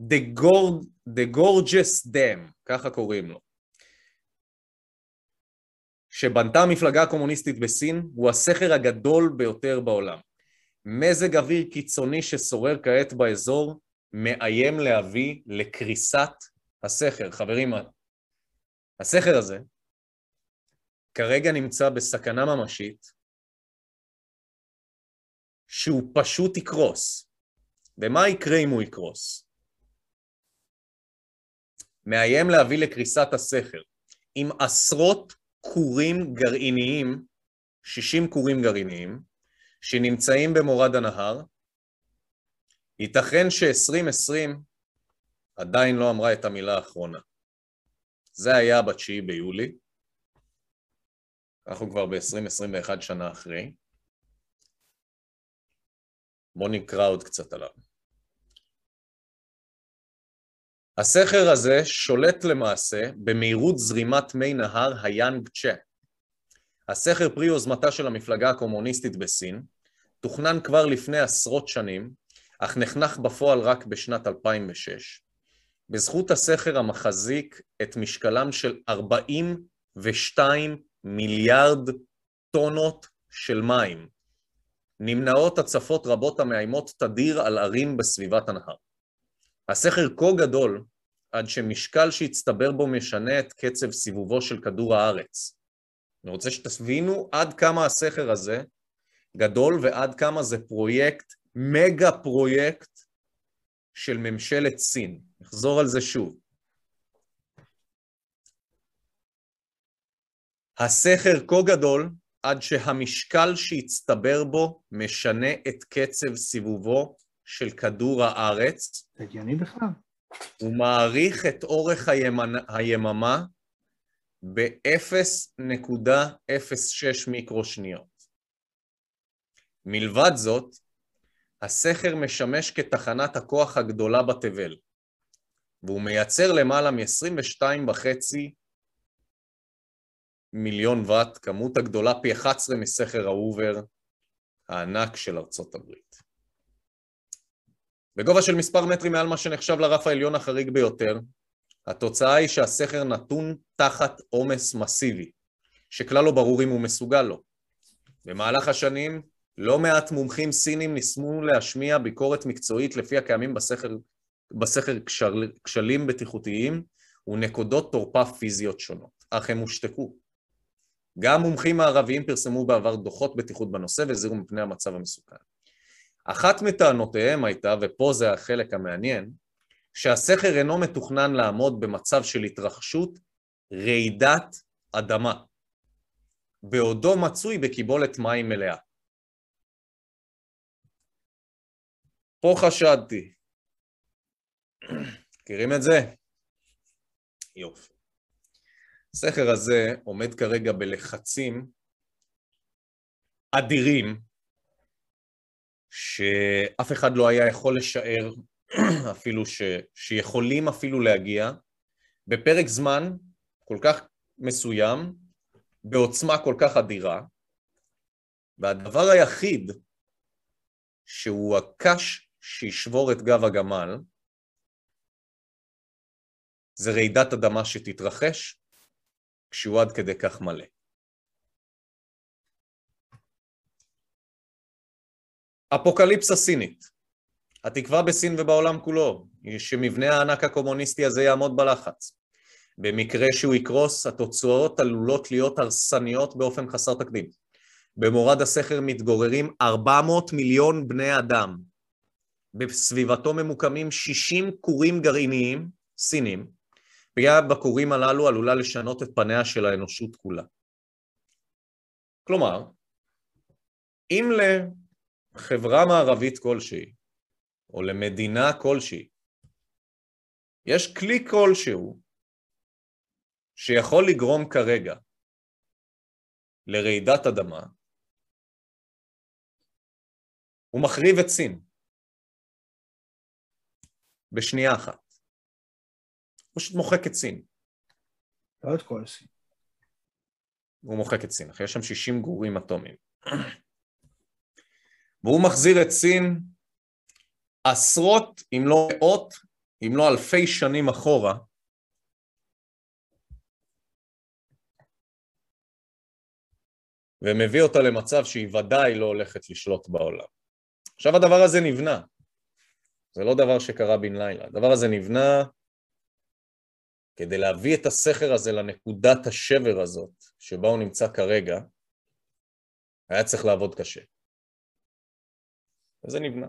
The, Gord, the Gorgeous Dam, ככה קוראים לו, שבנתה המפלגה הקומוניסטית בסין, הוא הסכר הגדול ביותר בעולם. מזג אוויר קיצוני ששורר כעת באזור מאיים להביא לקריסת הסכר. חברים, הסכר הזה כרגע נמצא בסכנה ממשית שהוא פשוט יקרוס. ומה יקרה אם הוא יקרוס? מאיים להביא לקריסת הסכר עם עשרות כורים גרעיניים, 60 כורים גרעיניים, שנמצאים במורד הנהר. ייתכן ש-2020 עדיין לא אמרה את המילה האחרונה. זה היה ב-9 ביולי, אנחנו כבר ב-2021 שנה אחרי. בואו נקרא עוד קצת עליו. הסכר הזה שולט למעשה במהירות זרימת מי נהר היאנג צ'ה. הסכר פרי יוזמתה של המפלגה הקומוניסטית בסין, תוכנן כבר לפני עשרות שנים, אך נחנך בפועל רק בשנת 2006. בזכות הסכר המחזיק את משקלם של 42 מיליארד טונות של מים. נמנעות הצפות רבות המאיימות תדיר על ערים בסביבת הנהר. הסכר כה גדול, עד שמשקל שהצטבר בו משנה את קצב סיבובו של כדור הארץ. אני רוצה שתבינו עד כמה הסכר הזה גדול ועד כמה זה פרויקט, מגה פרויקט של ממשלת סין. נחזור על זה שוב. הסכר כה גדול עד שהמשקל שהצטבר בו משנה את קצב סיבובו של כדור הארץ. זה הגיוני בכלל. הוא מעריך את אורך היממה, היממה ב-0.06 מיקרושניות. מלבד זאת, הסכר משמש כתחנת הכוח הגדולה בתבל, והוא מייצר למעלה מ-22.5 מיליון ואט, כמות הגדולה פי 11 מסכר ההובר הענק של ארצות הברית. בגובה של מספר מטרים מעל מה שנחשב לרף העליון החריג ביותר, התוצאה היא שהסכר נתון תחת עומס מסיבי, שכלל לא ברור אם הוא מסוגל לו. במהלך השנים, לא מעט מומחים סינים ניסמו להשמיע ביקורת מקצועית לפי הקיימים בסכר, בסכר כשל, כשלים בטיחותיים ונקודות תורפה פיזיות שונות, אך הם הושתקו. גם מומחים מערביים פרסמו בעבר דוחות בטיחות בנושא והזהירו מפני המצב המסוכן. אחת מטענותיהם הייתה, ופה זה החלק המעניין, שהסכר אינו מתוכנן לעמוד במצב של התרחשות רעידת אדמה, בעודו מצוי בקיבולת מים מלאה. פה חשדתי. מכירים את זה? יופי. הסכר הזה עומד כרגע בלחצים אדירים שאף אחד לא היה יכול לשער אפילו ש, שיכולים אפילו להגיע בפרק זמן כל כך מסוים, בעוצמה כל כך אדירה, והדבר היחיד שהוא הקש שישבור את גב הגמל זה רעידת אדמה שתתרחש כשהוא עד כדי כך מלא. אפוקליפסה סינית. התקווה בסין ובעולם כולו היא שמבנה הענק הקומוניסטי הזה יעמוד בלחץ. במקרה שהוא יקרוס, התוצאות עלולות להיות הרסניות באופן חסר תקדים. במורד הסכר מתגוררים 400 מיליון בני אדם. בסביבתו ממוקמים 60 כורים גרעיניים סינים, פגיעה בכורים הללו עלולה לשנות את פניה של האנושות כולה. כלומר, אם לחברה מערבית כלשהי, או למדינה כלשהי, יש כלי כלשהו שיכול לגרום כרגע לרעידת אדמה, הוא מחריב את סין בשנייה אחת. הוא פשוט מוחק את סין. לא את כל סין. הוא מוחק את סין, אחרי יש שם 60 גורים אטומיים. והוא מחזיר את סין עשרות, אם לא מאות, אם לא אלפי שנים אחורה, ומביא אותה למצב שהיא ודאי לא הולכת לשלוט בעולם. עכשיו הדבר הזה נבנה, זה לא דבר שקרה בן לילה, הדבר הזה נבנה כדי להביא את הסכר הזה לנקודת השבר הזאת, שבה הוא נמצא כרגע, היה צריך לעבוד קשה. וזה נבנה.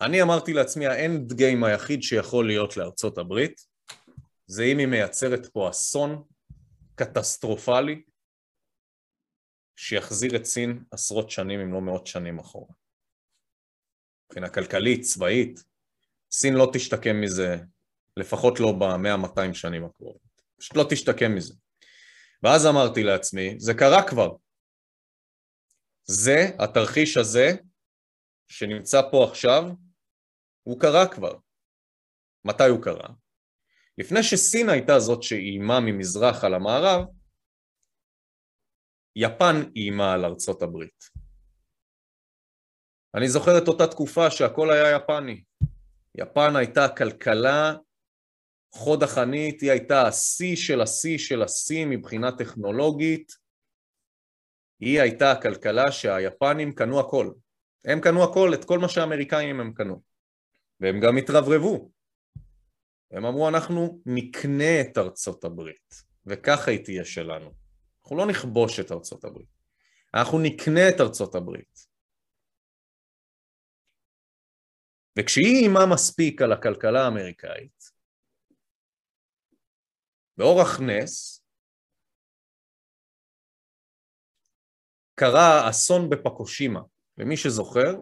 אני אמרתי לעצמי, האנד גיים היחיד שיכול להיות לארצות הברית, זה אם היא מייצרת פה אסון קטסטרופלי, שיחזיר את סין עשרות שנים, אם לא מאות שנים אחורה. מבחינה כלכלית, צבאית, סין לא תשתקם מזה, לפחות לא במאה 200 שנים הקרובות. פשוט לא תשתקם מזה. ואז אמרתי לעצמי, זה קרה כבר. זה, התרחיש הזה, שנמצא פה עכשיו, הוא קרה כבר. מתי הוא קרה? לפני שסין הייתה זאת שאיימה ממזרח על המערב, יפן איימה על ארצות הברית. אני זוכר את אותה תקופה שהכל היה יפני. יפן הייתה כלכלה חוד החנית, היא הייתה השיא של השיא של השיא מבחינה טכנולוגית. היא הייתה הכלכלה שהיפנים קנו הכל. הם קנו הכל, את כל מה שהאמריקאים הם קנו. והם גם התרברבו. הם אמרו, אנחנו נקנה את ארצות הברית, וככה היא תהיה שלנו. אנחנו לא נכבוש את ארצות הברית, אנחנו נקנה את ארצות הברית. וכשהיא אימה מספיק על הכלכלה האמריקאית, באורח נס, קרה אסון בפקושימה, למי שזוכר,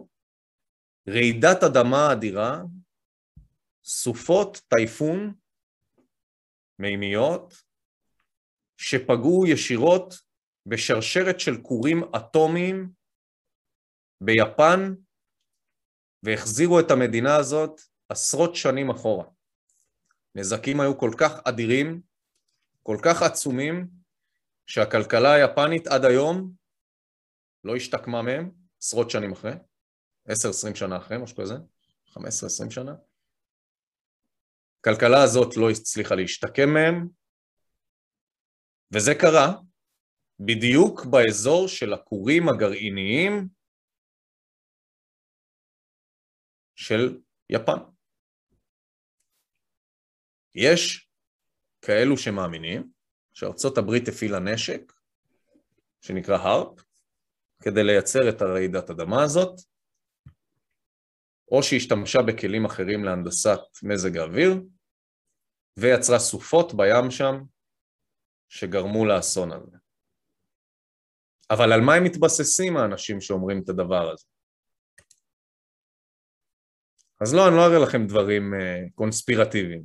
רעידת אדמה אדירה, סופות טייפון מימיות, שפגעו ישירות בשרשרת של כורים אטומיים ביפן והחזירו את המדינה הזאת עשרות שנים אחורה. נזקים היו כל כך אדירים, כל כך עצומים, שהכלכלה היפנית עד היום לא השתקמה מהם, עשרות שנים אחרי, 10-20 שנה אחרי, משהו כזה, 15-20 שנה. הכלכלה הזאת לא הצליחה להשתקם מהם, וזה קרה בדיוק באזור של הכורים הגרעיניים של יפן. יש כאלו שמאמינים שארצות הברית הפעילה נשק שנקרא הרפ כדי לייצר את הרעידת אדמה הזאת, או שהשתמשה בכלים אחרים להנדסת מזג האוויר, ויצרה סופות בים שם שגרמו לאסון הזה. אבל על מה הם מתבססים האנשים שאומרים את הדבר הזה? אז לא, אני לא אראה לכם דברים uh, קונספירטיביים.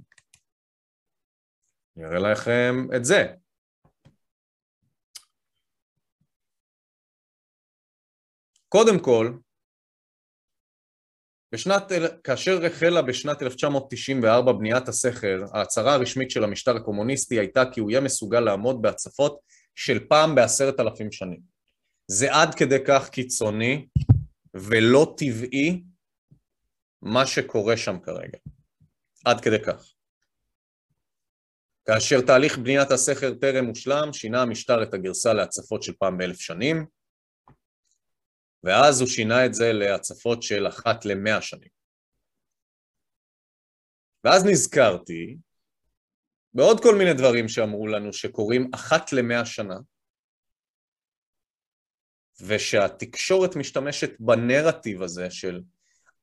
אני אראה לכם את זה. קודם כל, בשנת, כאשר החלה בשנת 1994 בניית הסכר, ההצהרה הרשמית של המשטר הקומוניסטי הייתה כי הוא יהיה מסוגל לעמוד בהצפות של פעם בעשרת אלפים שנים. זה עד כדי כך קיצוני ולא טבעי מה שקורה שם כרגע. עד כדי כך. כאשר תהליך בניית הסכר טרם הושלם, שינה המשטר את הגרסה להצפות של פעם באלף שנים, ואז הוא שינה את זה להצפות של אחת למאה שנים. ואז נזכרתי בעוד כל מיני דברים שאמרו לנו שקורים אחת למאה שנה, ושהתקשורת משתמשת בנרטיב הזה של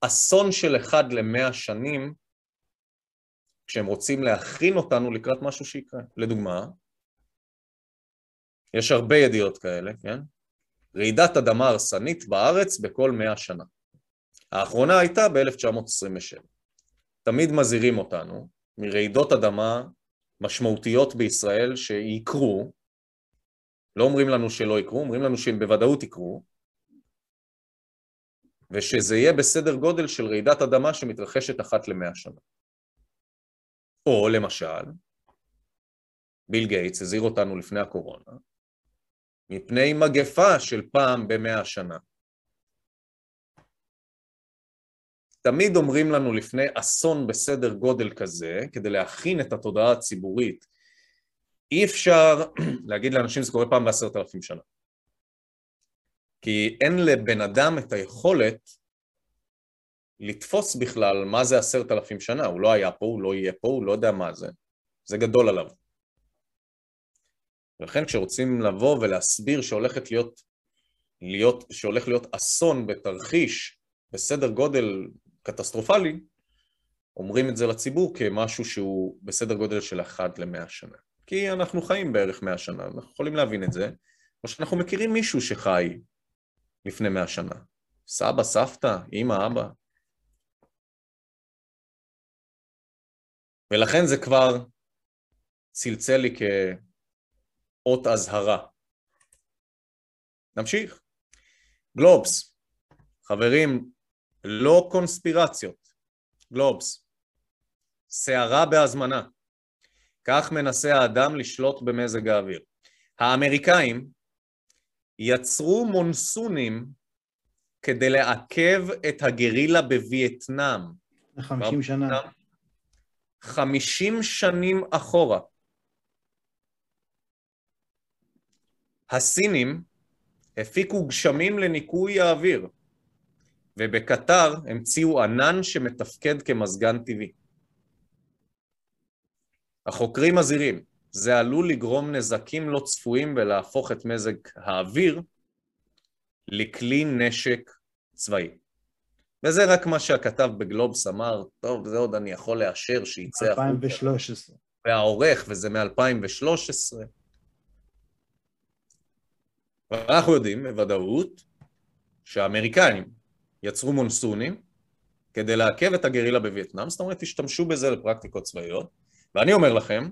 אסון של אחד למאה שנים, כשהם רוצים להכין אותנו לקראת משהו שיקרה. לדוגמה, יש הרבה ידיעות כאלה, כן? רעידת אדמה הרסנית בארץ בכל מאה שנה. האחרונה הייתה ב-1927. תמיד מזהירים אותנו מרעידות אדמה משמעותיות בישראל שיקרו, לא אומרים לנו שלא יקרו, אומרים לנו שהם בוודאות יקרו, ושזה יהיה בסדר גודל של רעידת אדמה שמתרחשת אחת למאה שנה. או למשל, ביל גייטס הזהיר אותנו לפני הקורונה, מפני מגפה של פעם במאה שנה. תמיד אומרים לנו לפני אסון בסדר גודל כזה, כדי להכין את התודעה הציבורית, אי אפשר להגיד לאנשים שזה קורה פעם בעשרת אלפים שנה. כי אין לבן אדם את היכולת לתפוס בכלל מה זה עשרת אלפים שנה, הוא לא היה פה, הוא לא יהיה פה, הוא לא יודע מה זה, זה גדול עליו. ולכן כשרוצים לבוא ולהסביר שהולכת להיות, להיות, שהולך להיות אסון בתרחיש בסדר גודל קטסטרופלי, אומרים את זה לציבור כמשהו שהוא בסדר גודל של אחת למאה שנה. כי אנחנו חיים בערך מאה שנה, אנחנו יכולים להבין את זה, או שאנחנו מכירים מישהו שחי לפני מאה שנה. סבא, סבתא, אמא, אבא. ולכן זה כבר צלצל לי כאות אזהרה. נמשיך. גלובס, חברים, לא קונספירציות, גלובס. סערה בהזמנה. כך מנסה האדם לשלוט במזג האוויר. האמריקאים יצרו מונסונים כדי לעכב את הגרילה בווייטנאם. חמישים שנה. חמישים שנים אחורה. הסינים הפיקו גשמים לניקוי האוויר. ובקטר המציאו ענן שמתפקד כמזגן טבעי. החוקרים מזהירים, זה עלול לגרום נזקים לא צפויים ולהפוך את מזג האוויר לכלי נשק צבאי. וזה רק מה שהכתב בגלובס אמר, טוב, זה עוד אני יכול לאשר שייצא... 2013. והעורך, וזה מ-2013. ואנחנו יודעים בוודאות שהאמריקאים יצרו מונסונים כדי לעכב את הגרילה בווייטנאם, זאת אומרת, השתמשו בזה לפרקטיקות צבאיות, ואני אומר לכם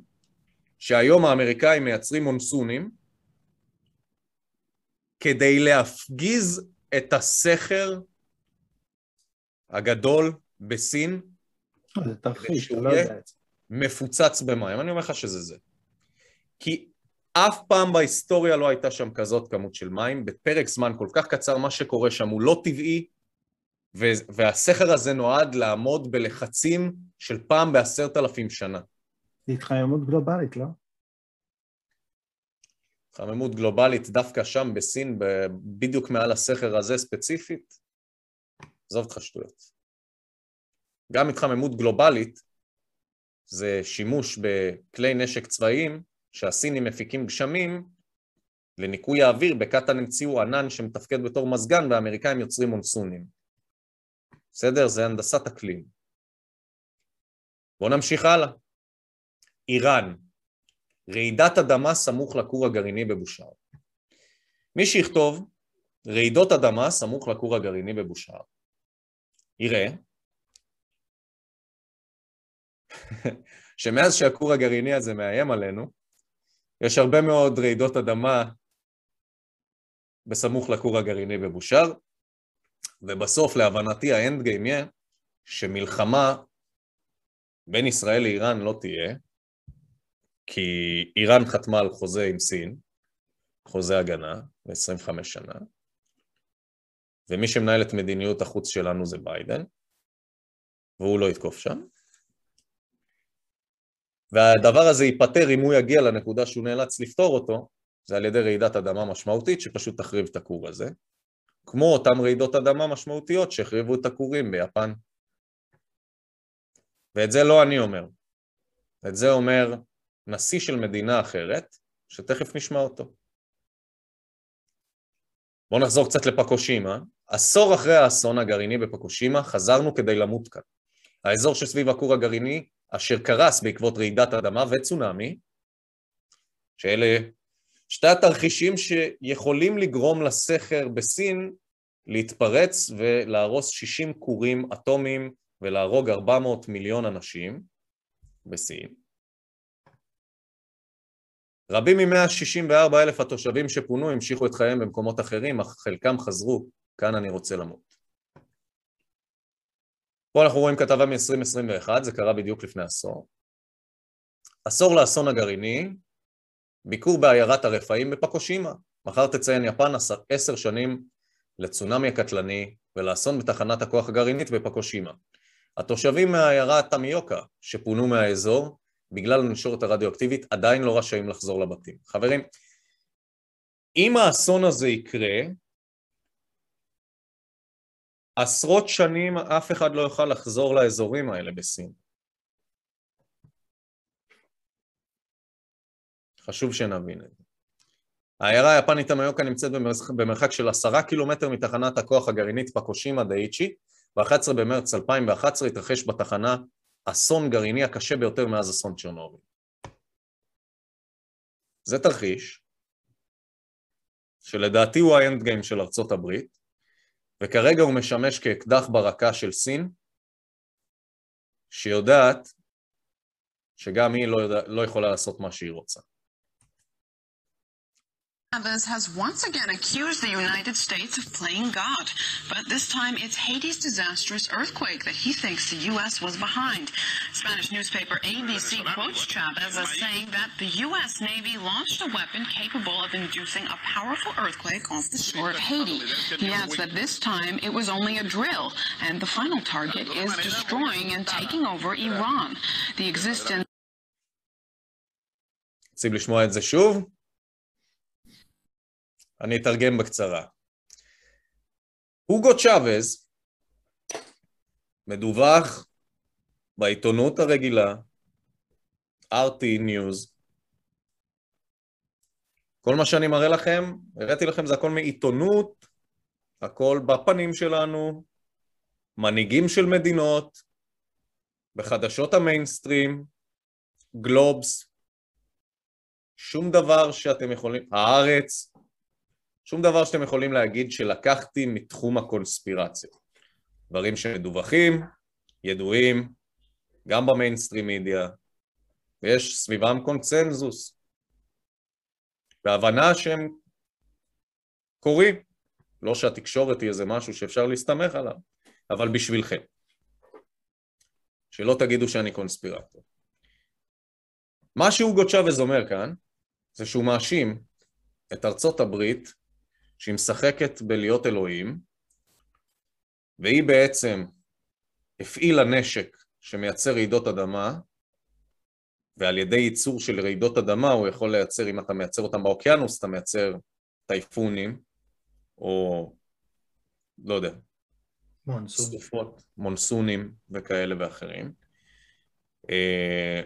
שהיום האמריקאים מייצרים מונסונים כדי להפגיז את הסכר הגדול בסין, זה תרחיש, אתה לא יודע את זה. מפוצץ במים, אני אומר לך שזה זה. כי אף פעם בהיסטוריה לא הייתה שם כזאת כמות של מים, בפרק זמן כל כך קצר, מה שקורה שם הוא לא טבעי, והסכר הזה נועד לעמוד בלחצים של פעם בעשרת אלפים שנה. זה התחממות גלובלית, לא? התחממות גלובלית דווקא שם בסין, בדיוק מעל הסכר הזה ספציפית, עזוב אותך שטויות. גם התחממות גלובלית זה שימוש בכלי נשק צבאיים שהסינים מפיקים גשמים לניקוי האוויר, בקטן המציאו ענן שמתפקד בתור מזגן והאמריקאים יוצרים מונסונים. בסדר? זה הנדסת אקלים. בואו נמשיך הלאה. איראן, רעידת אדמה סמוך לכור הגרעיני בבושהר. מי שיכתוב רעידות אדמה סמוך לכור הגרעיני בבושהר, יראה שמאז שהכור הגרעיני הזה מאיים עלינו, יש הרבה מאוד רעידות אדמה בסמוך לכור הגרעיני בבושהר, ובסוף להבנתי האנד גיים יהיה שמלחמה בין ישראל לאיראן לא תהיה, כי איראן חתמה על חוזה עם סין, חוזה הגנה, ל-25 שנה, ומי שמנהל את מדיניות החוץ שלנו זה ביידן, והוא לא יתקוף שם. והדבר הזה ייפתר אם הוא יגיע לנקודה שהוא נאלץ לפתור אותו, זה על ידי רעידת אדמה משמעותית שפשוט תחריב את הכור הזה. כמו אותם רעידות אדמה משמעותיות שהחריבו את הכורים ביפן. ואת זה לא אני אומר, את זה אומר נשיא של מדינה אחרת, שתכף נשמע אותו. בואו נחזור קצת לפקושימה. עשור אחרי האסון הגרעיני בפקושימה חזרנו כדי למות כאן. האזור שסביב הכור הגרעיני, אשר קרס בעקבות רעידת אדמה וצונאמי, שאלה שתי התרחישים שיכולים לגרום לסכר בסין להתפרץ ולהרוס 60 כורים אטומיים ולהרוג 400 מיליון אנשים בסין. רבים מ-164 אלף התושבים שפונו המשיכו את חייהם במקומות אחרים, אך חלקם חזרו, כאן אני רוצה למות. פה אנחנו רואים כתבה מ-2021, זה קרה בדיוק לפני עשור. עשור לאסון הגרעיני, ביקור בעיירת הרפאים בפקושימה. מחר תציין יפן עשר שנים לצונאמי הקטלני ולאסון בתחנת הכוח הגרעינית בפקושימה. התושבים מהעיירה תמיוקה שפונו מהאזור בגלל הנשורת הרדיואקטיבית עדיין לא רשאים לחזור לבתים. חברים, אם האסון הזה יקרה, עשרות שנים אף אחד לא יוכל לחזור לאזורים האלה בסין. חשוב שנבין את זה. העיירה היפנית המיוקה נמצאת במרחק של עשרה קילומטר מתחנת הכוח הגרעינית פקושימה דאיצ'י, ב-11 במרץ 2011 התרחש בתחנה אסון גרעיני הקשה ביותר מאז אסון צ'רנוביל. זה תרחיש שלדעתי הוא האנד גיים של ארצות הברית, וכרגע הוא משמש כאקדח ברקה של סין, שיודעת שגם היא לא, יודע, לא יכולה לעשות מה שהיא רוצה. Chavez has once again accused the United States of playing God, but this time it's Haiti's disastrous earthquake that he thinks the U.S. was behind. Spanish newspaper ABC quotes Chavez as saying that the U.S. Navy launched a weapon capable of inducing a powerful earthquake off the shore of Haiti. He adds that this time it was only a drill, and the final target is destroying and taking over Iran. The existence רוצים לשמוע את זה שוב? אני אתרגם בקצרה. הוגו צ'אבז מדווח בעיתונות הרגילה, RT News. כל מה שאני מראה לכם, הראיתי לכם, זה הכל מעיתונות, הכל בפנים שלנו, מנהיגים של מדינות, בחדשות המיינסטרים, גלובס, שום דבר שאתם יכולים, הארץ, שום דבר שאתם יכולים להגיד שלקחתי מתחום הקונספירציה. דברים שמדווחים, ידועים, גם במיינסטרים מידיה, ויש סביבם קונצנזוס, והבנה שהם קורים. לא שהתקשורת היא איזה משהו שאפשר להסתמך עליו, אבל בשבילכם. שלא תגידו שאני קונספירטור. מה שהוגו צ'אבז אומר כאן, זה שהוא מאשים את ארצות הברית שהיא משחקת בלהיות אלוהים, והיא בעצם הפעילה נשק שמייצר רעידות אדמה, ועל ידי ייצור של רעידות אדמה הוא יכול לייצר, אם אתה מייצר אותם באוקיינוס, אתה מייצר טייפונים, או לא יודע, מונסון. סופות, מונסונים וכאלה ואחרים. אה,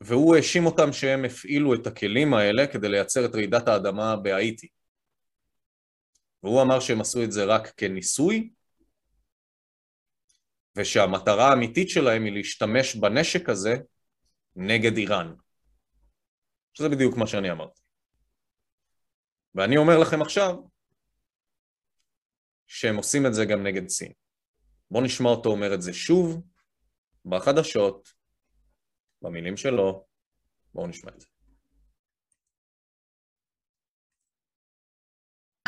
והוא האשים אותם שהם הפעילו את הכלים האלה כדי לייצר את רעידת האדמה בהאיטי. והוא אמר שהם עשו את זה רק כניסוי, ושהמטרה האמיתית שלהם היא להשתמש בנשק הזה נגד איראן. שזה בדיוק מה שאני אמרתי. ואני אומר לכם עכשיו שהם עושים את זה גם נגד סין. בואו נשמע אותו אומר את זה שוב, בחדשות, במילים שלו, בואו נשמע את זה.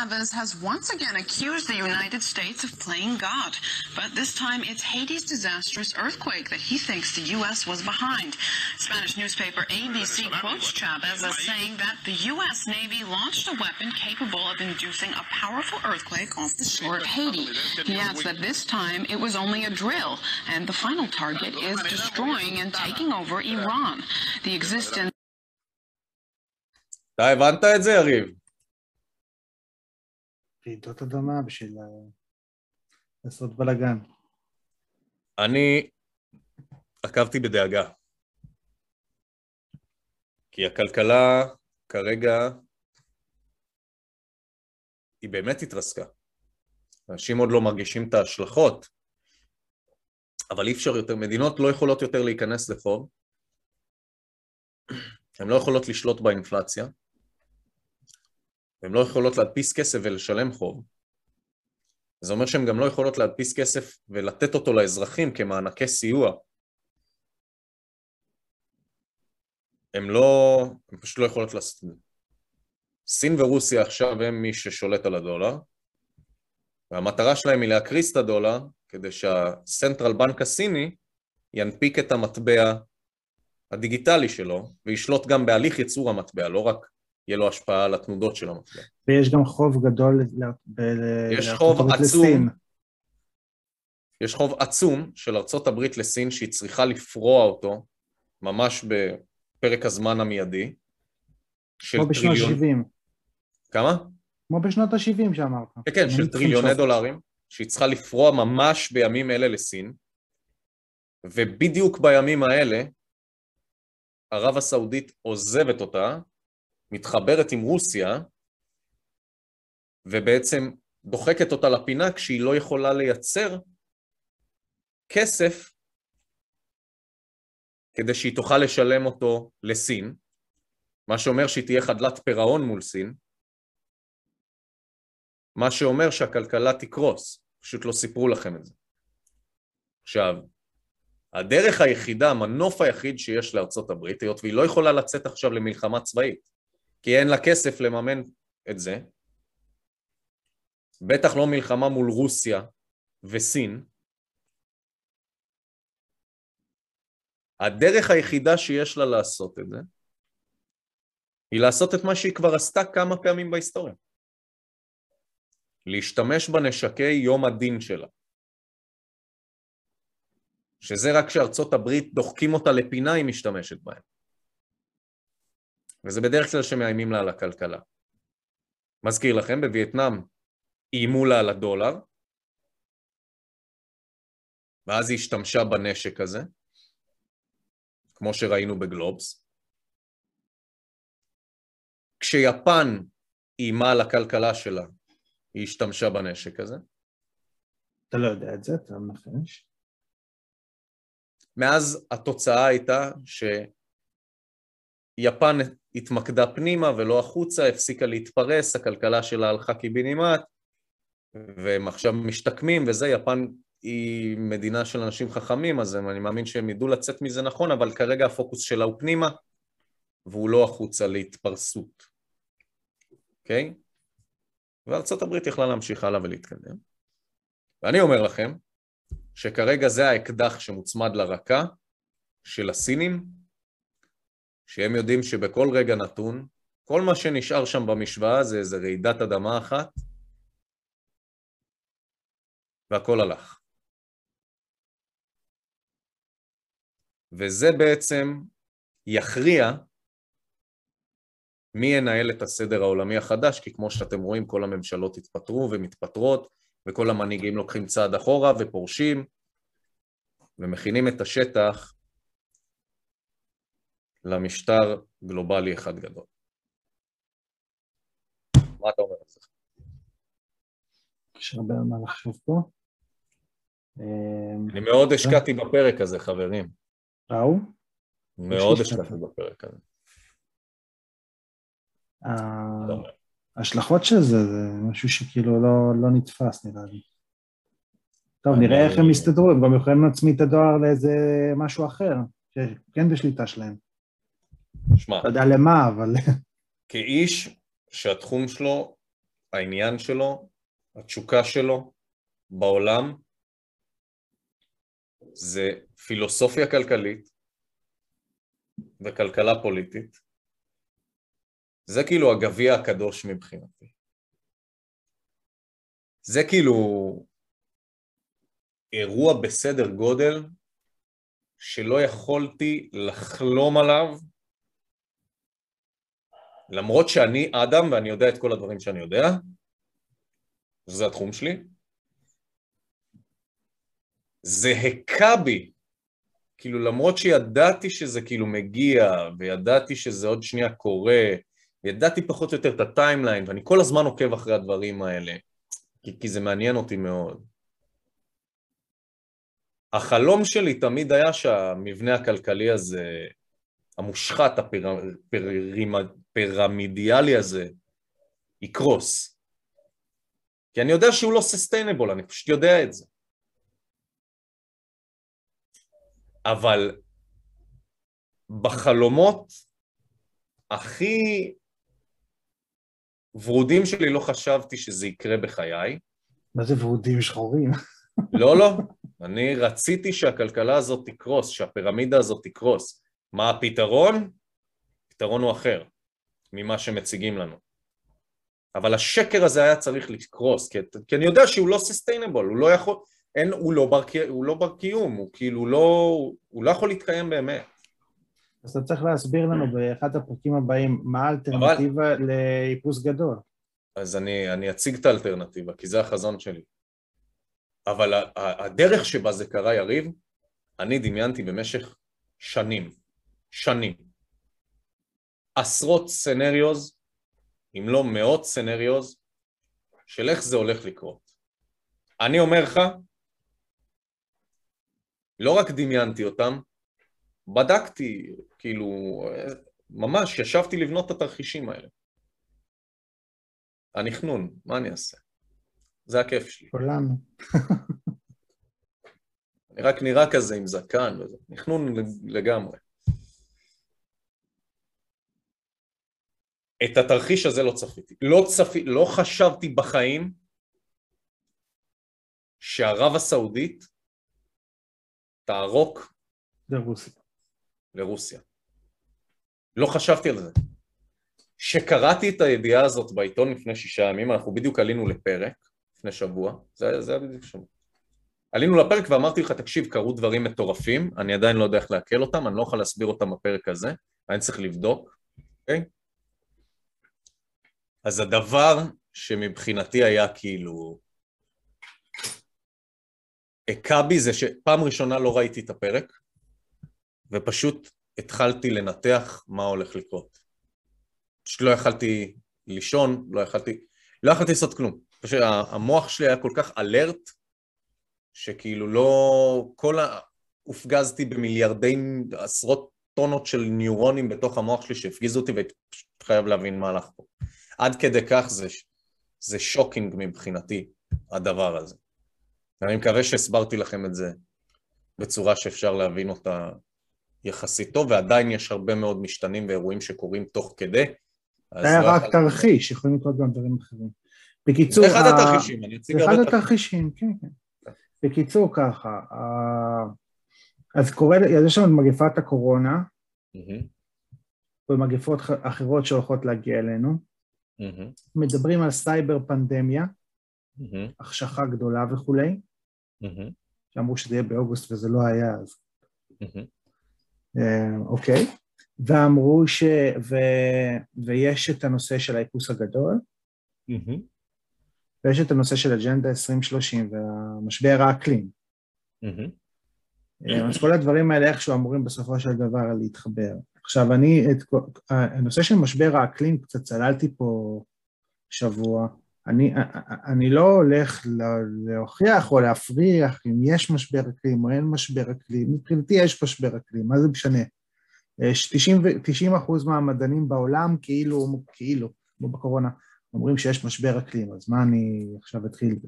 Chavez has once again accused the United States of playing God, but this time it's Haiti's disastrous earthquake that he thinks the U.S. was behind. Spanish newspaper ABC quotes Chavez as saying that the U.S. Navy launched a weapon capable of inducing a powerful earthquake off the shore of Haiti. He adds that this time it was only a drill, and the final target is destroying and taking over Iran. The existence אתה הבנת את זה, יריב? רעידות אדמה בשביל לעשות בלאגן. אני עקבתי בדאגה. כי הכלכלה כרגע היא באמת התרסקה. אנשים עוד לא מרגישים את ההשלכות, אבל אי אפשר יותר, מדינות לא יכולות יותר להיכנס לחוב, הן לא יכולות לשלוט באינפלציה, הן לא יכולות להדפיס כסף ולשלם חוב. זה אומר שהן גם לא יכולות להדפיס כסף ולתת אותו לאזרחים כמענקי סיוע. הן לא, הן פשוט לא יכולות לעשות את זה. סין ורוסיה עכשיו הם מי ששולט על הדולר, והמטרה שלהם היא להקריס את הדולר כדי שהסנטרל בנק הסיני ינפיק את המטבע הדיגיטלי שלו וישלוט גם בהליך ייצור המטבע, לא רק יהיה לו השפעה על התנודות של המטבע. ויש גם חוב גדול יש חוב עצום, יש חוב עצום של ארצות הברית לסין שהיא צריכה לפרוע אותו ממש בפרק הזמן המיידי. כמו בשנות ה-70. כמה? כמו בשנות ה-70 שאמרת. כן, כן, של טריליוני דולרים, שהיא צריכה לפרוע ממש בימים אלה לסין, ובדיוק בימים האלה ערב הסעודית עוזבת אותה, מתחברת עם רוסיה, ובעצם דוחקת אותה לפינה כשהיא לא יכולה לייצר כסף כדי שהיא תוכל לשלם אותו לסין, מה שאומר שהיא תהיה חדלת פירעון מול סין, מה שאומר שהכלכלה תקרוס, פשוט לא סיפרו לכם את זה. עכשיו, הדרך היחידה, המנוף היחיד שיש לארצות הברית, היות והיא לא יכולה לצאת עכשיו למלחמה צבאית, כי אין לה כסף לממן את זה, בטח לא מלחמה מול רוסיה וסין, הדרך היחידה שיש לה לעשות את זה, היא לעשות את מה שהיא כבר עשתה כמה פעמים בהיסטוריה. להשתמש בנשקי יום הדין שלה. שזה רק כשארצות הברית דוחקים אותה לפינה היא משתמשת בהם. וזה בדרך כלל שמאיימים לה על הכלכלה. מזכיר לכם, בווייטנאם איימו לה על הדולר, ואז היא השתמשה בנשק הזה, כמו שראינו בגלובס. כשיפן איימה על הכלכלה שלה, היא השתמשה בנשק הזה. אתה לא יודע את זה, אתה מנחש. מאז התוצאה הייתה שיפן התמקדה פנימה ולא החוצה, הפסיקה להתפרס, הכלכלה שלה הלכה קיבינימט, והם עכשיו משתקמים וזה, יפן היא מדינה של אנשים חכמים, אז אני מאמין שהם ידעו לצאת מזה נכון, אבל כרגע הפוקוס שלה הוא פנימה, והוא לא החוצה להתפרסות, אוקיי? Okay? וארצות הברית יכלה להמשיך הלאה ולהתקדם. ואני אומר לכם, שכרגע זה האקדח שמוצמד לרקה של הסינים, שהם יודעים שבכל רגע נתון, כל מה שנשאר שם במשוואה זה איזה רעידת אדמה אחת, והכל הלך. וזה בעצם יכריע מי ינהל את הסדר העולמי החדש, כי כמו שאתם רואים כל הממשלות התפטרו ומתפטרות, וכל המנהיגים לוקחים צעד אחורה ופורשים, ומכינים את השטח למשטר גלובלי אחד גדול. מה אתה אומר על זה? יש הרבה מה לחשוב פה. אני מאוד השקעתי בפרק הזה, חברים. ראו? מאוד השקעתי בפרק הזה. ההשלכות של זה, זה משהו שכאילו לא, לא נתפס נראה לי. טוב, נראה איך הם יסתדרו, הם גם יכולים להצמיד את הדואר לאיזה משהו אחר, שכן בשליטה שלהם. שמע, לא יודע למה, אבל... כאיש שהתחום שלו, העניין שלו, התשוקה שלו בעולם, זה פילוסופיה כלכלית וכלכלה פוליטית, זה כאילו הגביע הקדוש מבחינתי. זה כאילו אירוע בסדר גודל שלא יכולתי לחלום עליו, למרות שאני אדם ואני יודע את כל הדברים שאני יודע, שזה התחום שלי, זה הכה בי, כאילו למרות שידעתי שזה כאילו מגיע, וידעתי שזה עוד שנייה קורה, ידעתי פחות או יותר את הטיימליין, ואני כל הזמן עוקב אחרי הדברים האלה, כי, כי זה מעניין אותי מאוד. החלום שלי תמיד היה שהמבנה הכלכלי הזה, המושחת, הפירמידיאלי הזה, יקרוס. כי אני יודע שהוא לא סוסטיינבול, אני פשוט יודע את זה. אבל בחלומות הכי ורודים שלי לא חשבתי שזה יקרה בחיי. מה זה ורודים שחורים? לא, לא. אני רציתי שהכלכלה הזאת תקרוס, שהפירמידה הזאת תקרוס. מה הפתרון? הפתרון הוא אחר ממה שמציגים לנו. אבל השקר הזה היה צריך לקרוס, כי, כי אני יודע שהוא לא סוסטיינבול, הוא לא יכול, אין, הוא לא בר, הוא לא בר קיום, הוא כאילו לא, הוא לא יכול להתקיים באמת. אז אתה צריך להסביר לנו באחד הפרקים הבאים מה האלטרנטיבה אבל... לאיפוס גדול. אז אני, אני אציג את האלטרנטיבה, כי זה החזון שלי. אבל הדרך שבה זה קרה, יריב, אני דמיינתי במשך שנים, שנים, עשרות scenarios, אם לא מאות scenarios, של איך זה הולך לקרות. אני אומר לך, לא רק דמיינתי אותם, בדקתי, כאילו, ממש ישבתי לבנות את התרחישים האלה. הנכנון, מה אני אעשה? זה הכיף שלי. כולנו. אני רק נראה כזה עם זקן וזה, נכנון לגמרי. את התרחיש הזה לא צפיתי. לא צפי, לא חשבתי בחיים שערב הסעודית תערוק לרוסיה. לרוסיה. לא חשבתי על זה. כשקראתי את הידיעה הזאת בעיתון לפני שישה ימים, אנחנו בדיוק עלינו לפרק, לפני שבוע, זה, זה היה בדיוק שבוע. עלינו לפרק ואמרתי לך, תקשיב, קרו דברים מטורפים, אני עדיין לא יודע איך לעכל אותם, אני לא יכול להסביר אותם בפרק הזה, אני צריך לבדוק, אוקיי? Okay? אז הדבר שמבחינתי היה כאילו... הכה בי זה שפעם ראשונה לא ראיתי את הפרק, ופשוט התחלתי לנתח מה הולך לקרות. פשוט לא יכלתי לישון, לא יכלתי, לא יכלתי לעשות כלום. פשוט המוח שלי היה כל כך אלרט, שכאילו לא... כל ה... הופגזתי במיליארדי, עשרות טונות של ניורונים בתוך המוח שלי שהפגיזו אותי והייתי פשוט חייב להבין מה הלך פה. עד כדי כך זה, זה שוקינג מבחינתי, הדבר הזה. אני מקווה שהסברתי לכם את זה בצורה שאפשר להבין אותה יחסית טוב, ועדיין יש הרבה מאוד משתנים ואירועים שקורים תוך כדי. זה היה לא רק תרחיש, יכולים לקרות גם דברים אחרים. בקיצור... זה אחד התרחישים, אני אציג הרבה תרחישים. זה אחד התרחישים, כן, כן. בקיצור ככה, אז קורה, יש לנו מגפת הקורונה, ומגפות אחרות שהולכות להגיע אלינו. מדברים על סייבר פנדמיה, החשכה גדולה וכולי, שאמרו שזה יהיה באוגוסט וזה לא היה אז. אה, אוקיי, ואמרו ש... ו... ויש את הנושא של האיפוס הגדול, mm-hmm. ויש את הנושא של אג'נדה 2030 והמשבר האקלים. Mm-hmm. אז כל הדברים האלה איכשהו אמורים בסופו של דבר להתחבר. עכשיו אני, את... הנושא של משבר האקלים, קצת צללתי פה שבוע, אני, אני לא הולך להוכיח או להפריח אם יש משבר אקלים או אין משבר אקלים, מבחינתי יש משבר אקלים, מה זה משנה? 90, 90 אחוז מהמדענים בעולם כאילו, כאילו, כמו בקורונה, אומרים שיש משבר אקלים, אז מה אני עכשיו אתחיל?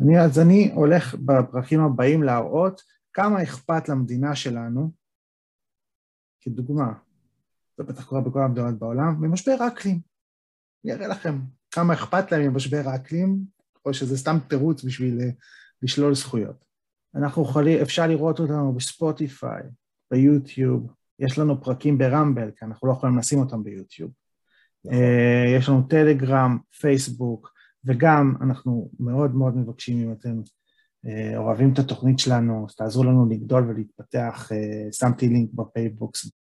אני, אז אני הולך בפרקים הבאים להראות כמה אכפת למדינה שלנו, כדוגמה, זה בטח קורה בכל המדינות בעולם, ממשבר האקלים. אני אראה לכם כמה אכפת להם ממשבר האקלים, או שזה סתם תירוץ בשביל אה, לשלול זכויות. אנחנו יכולים, אפשר לראות אותנו בספוטיפיי, ביוטיוב, יש לנו פרקים ברמבל, כי אנחנו לא יכולים לשים אותם ביוטיוב. נכון. אה, יש לנו טלגרם, פייסבוק, וגם אנחנו מאוד מאוד מבקשים אם אתם אה, אוהבים את התוכנית שלנו, אז תעזרו לנו לגדול ולהתפתח, שמתי לינק בפייבוקס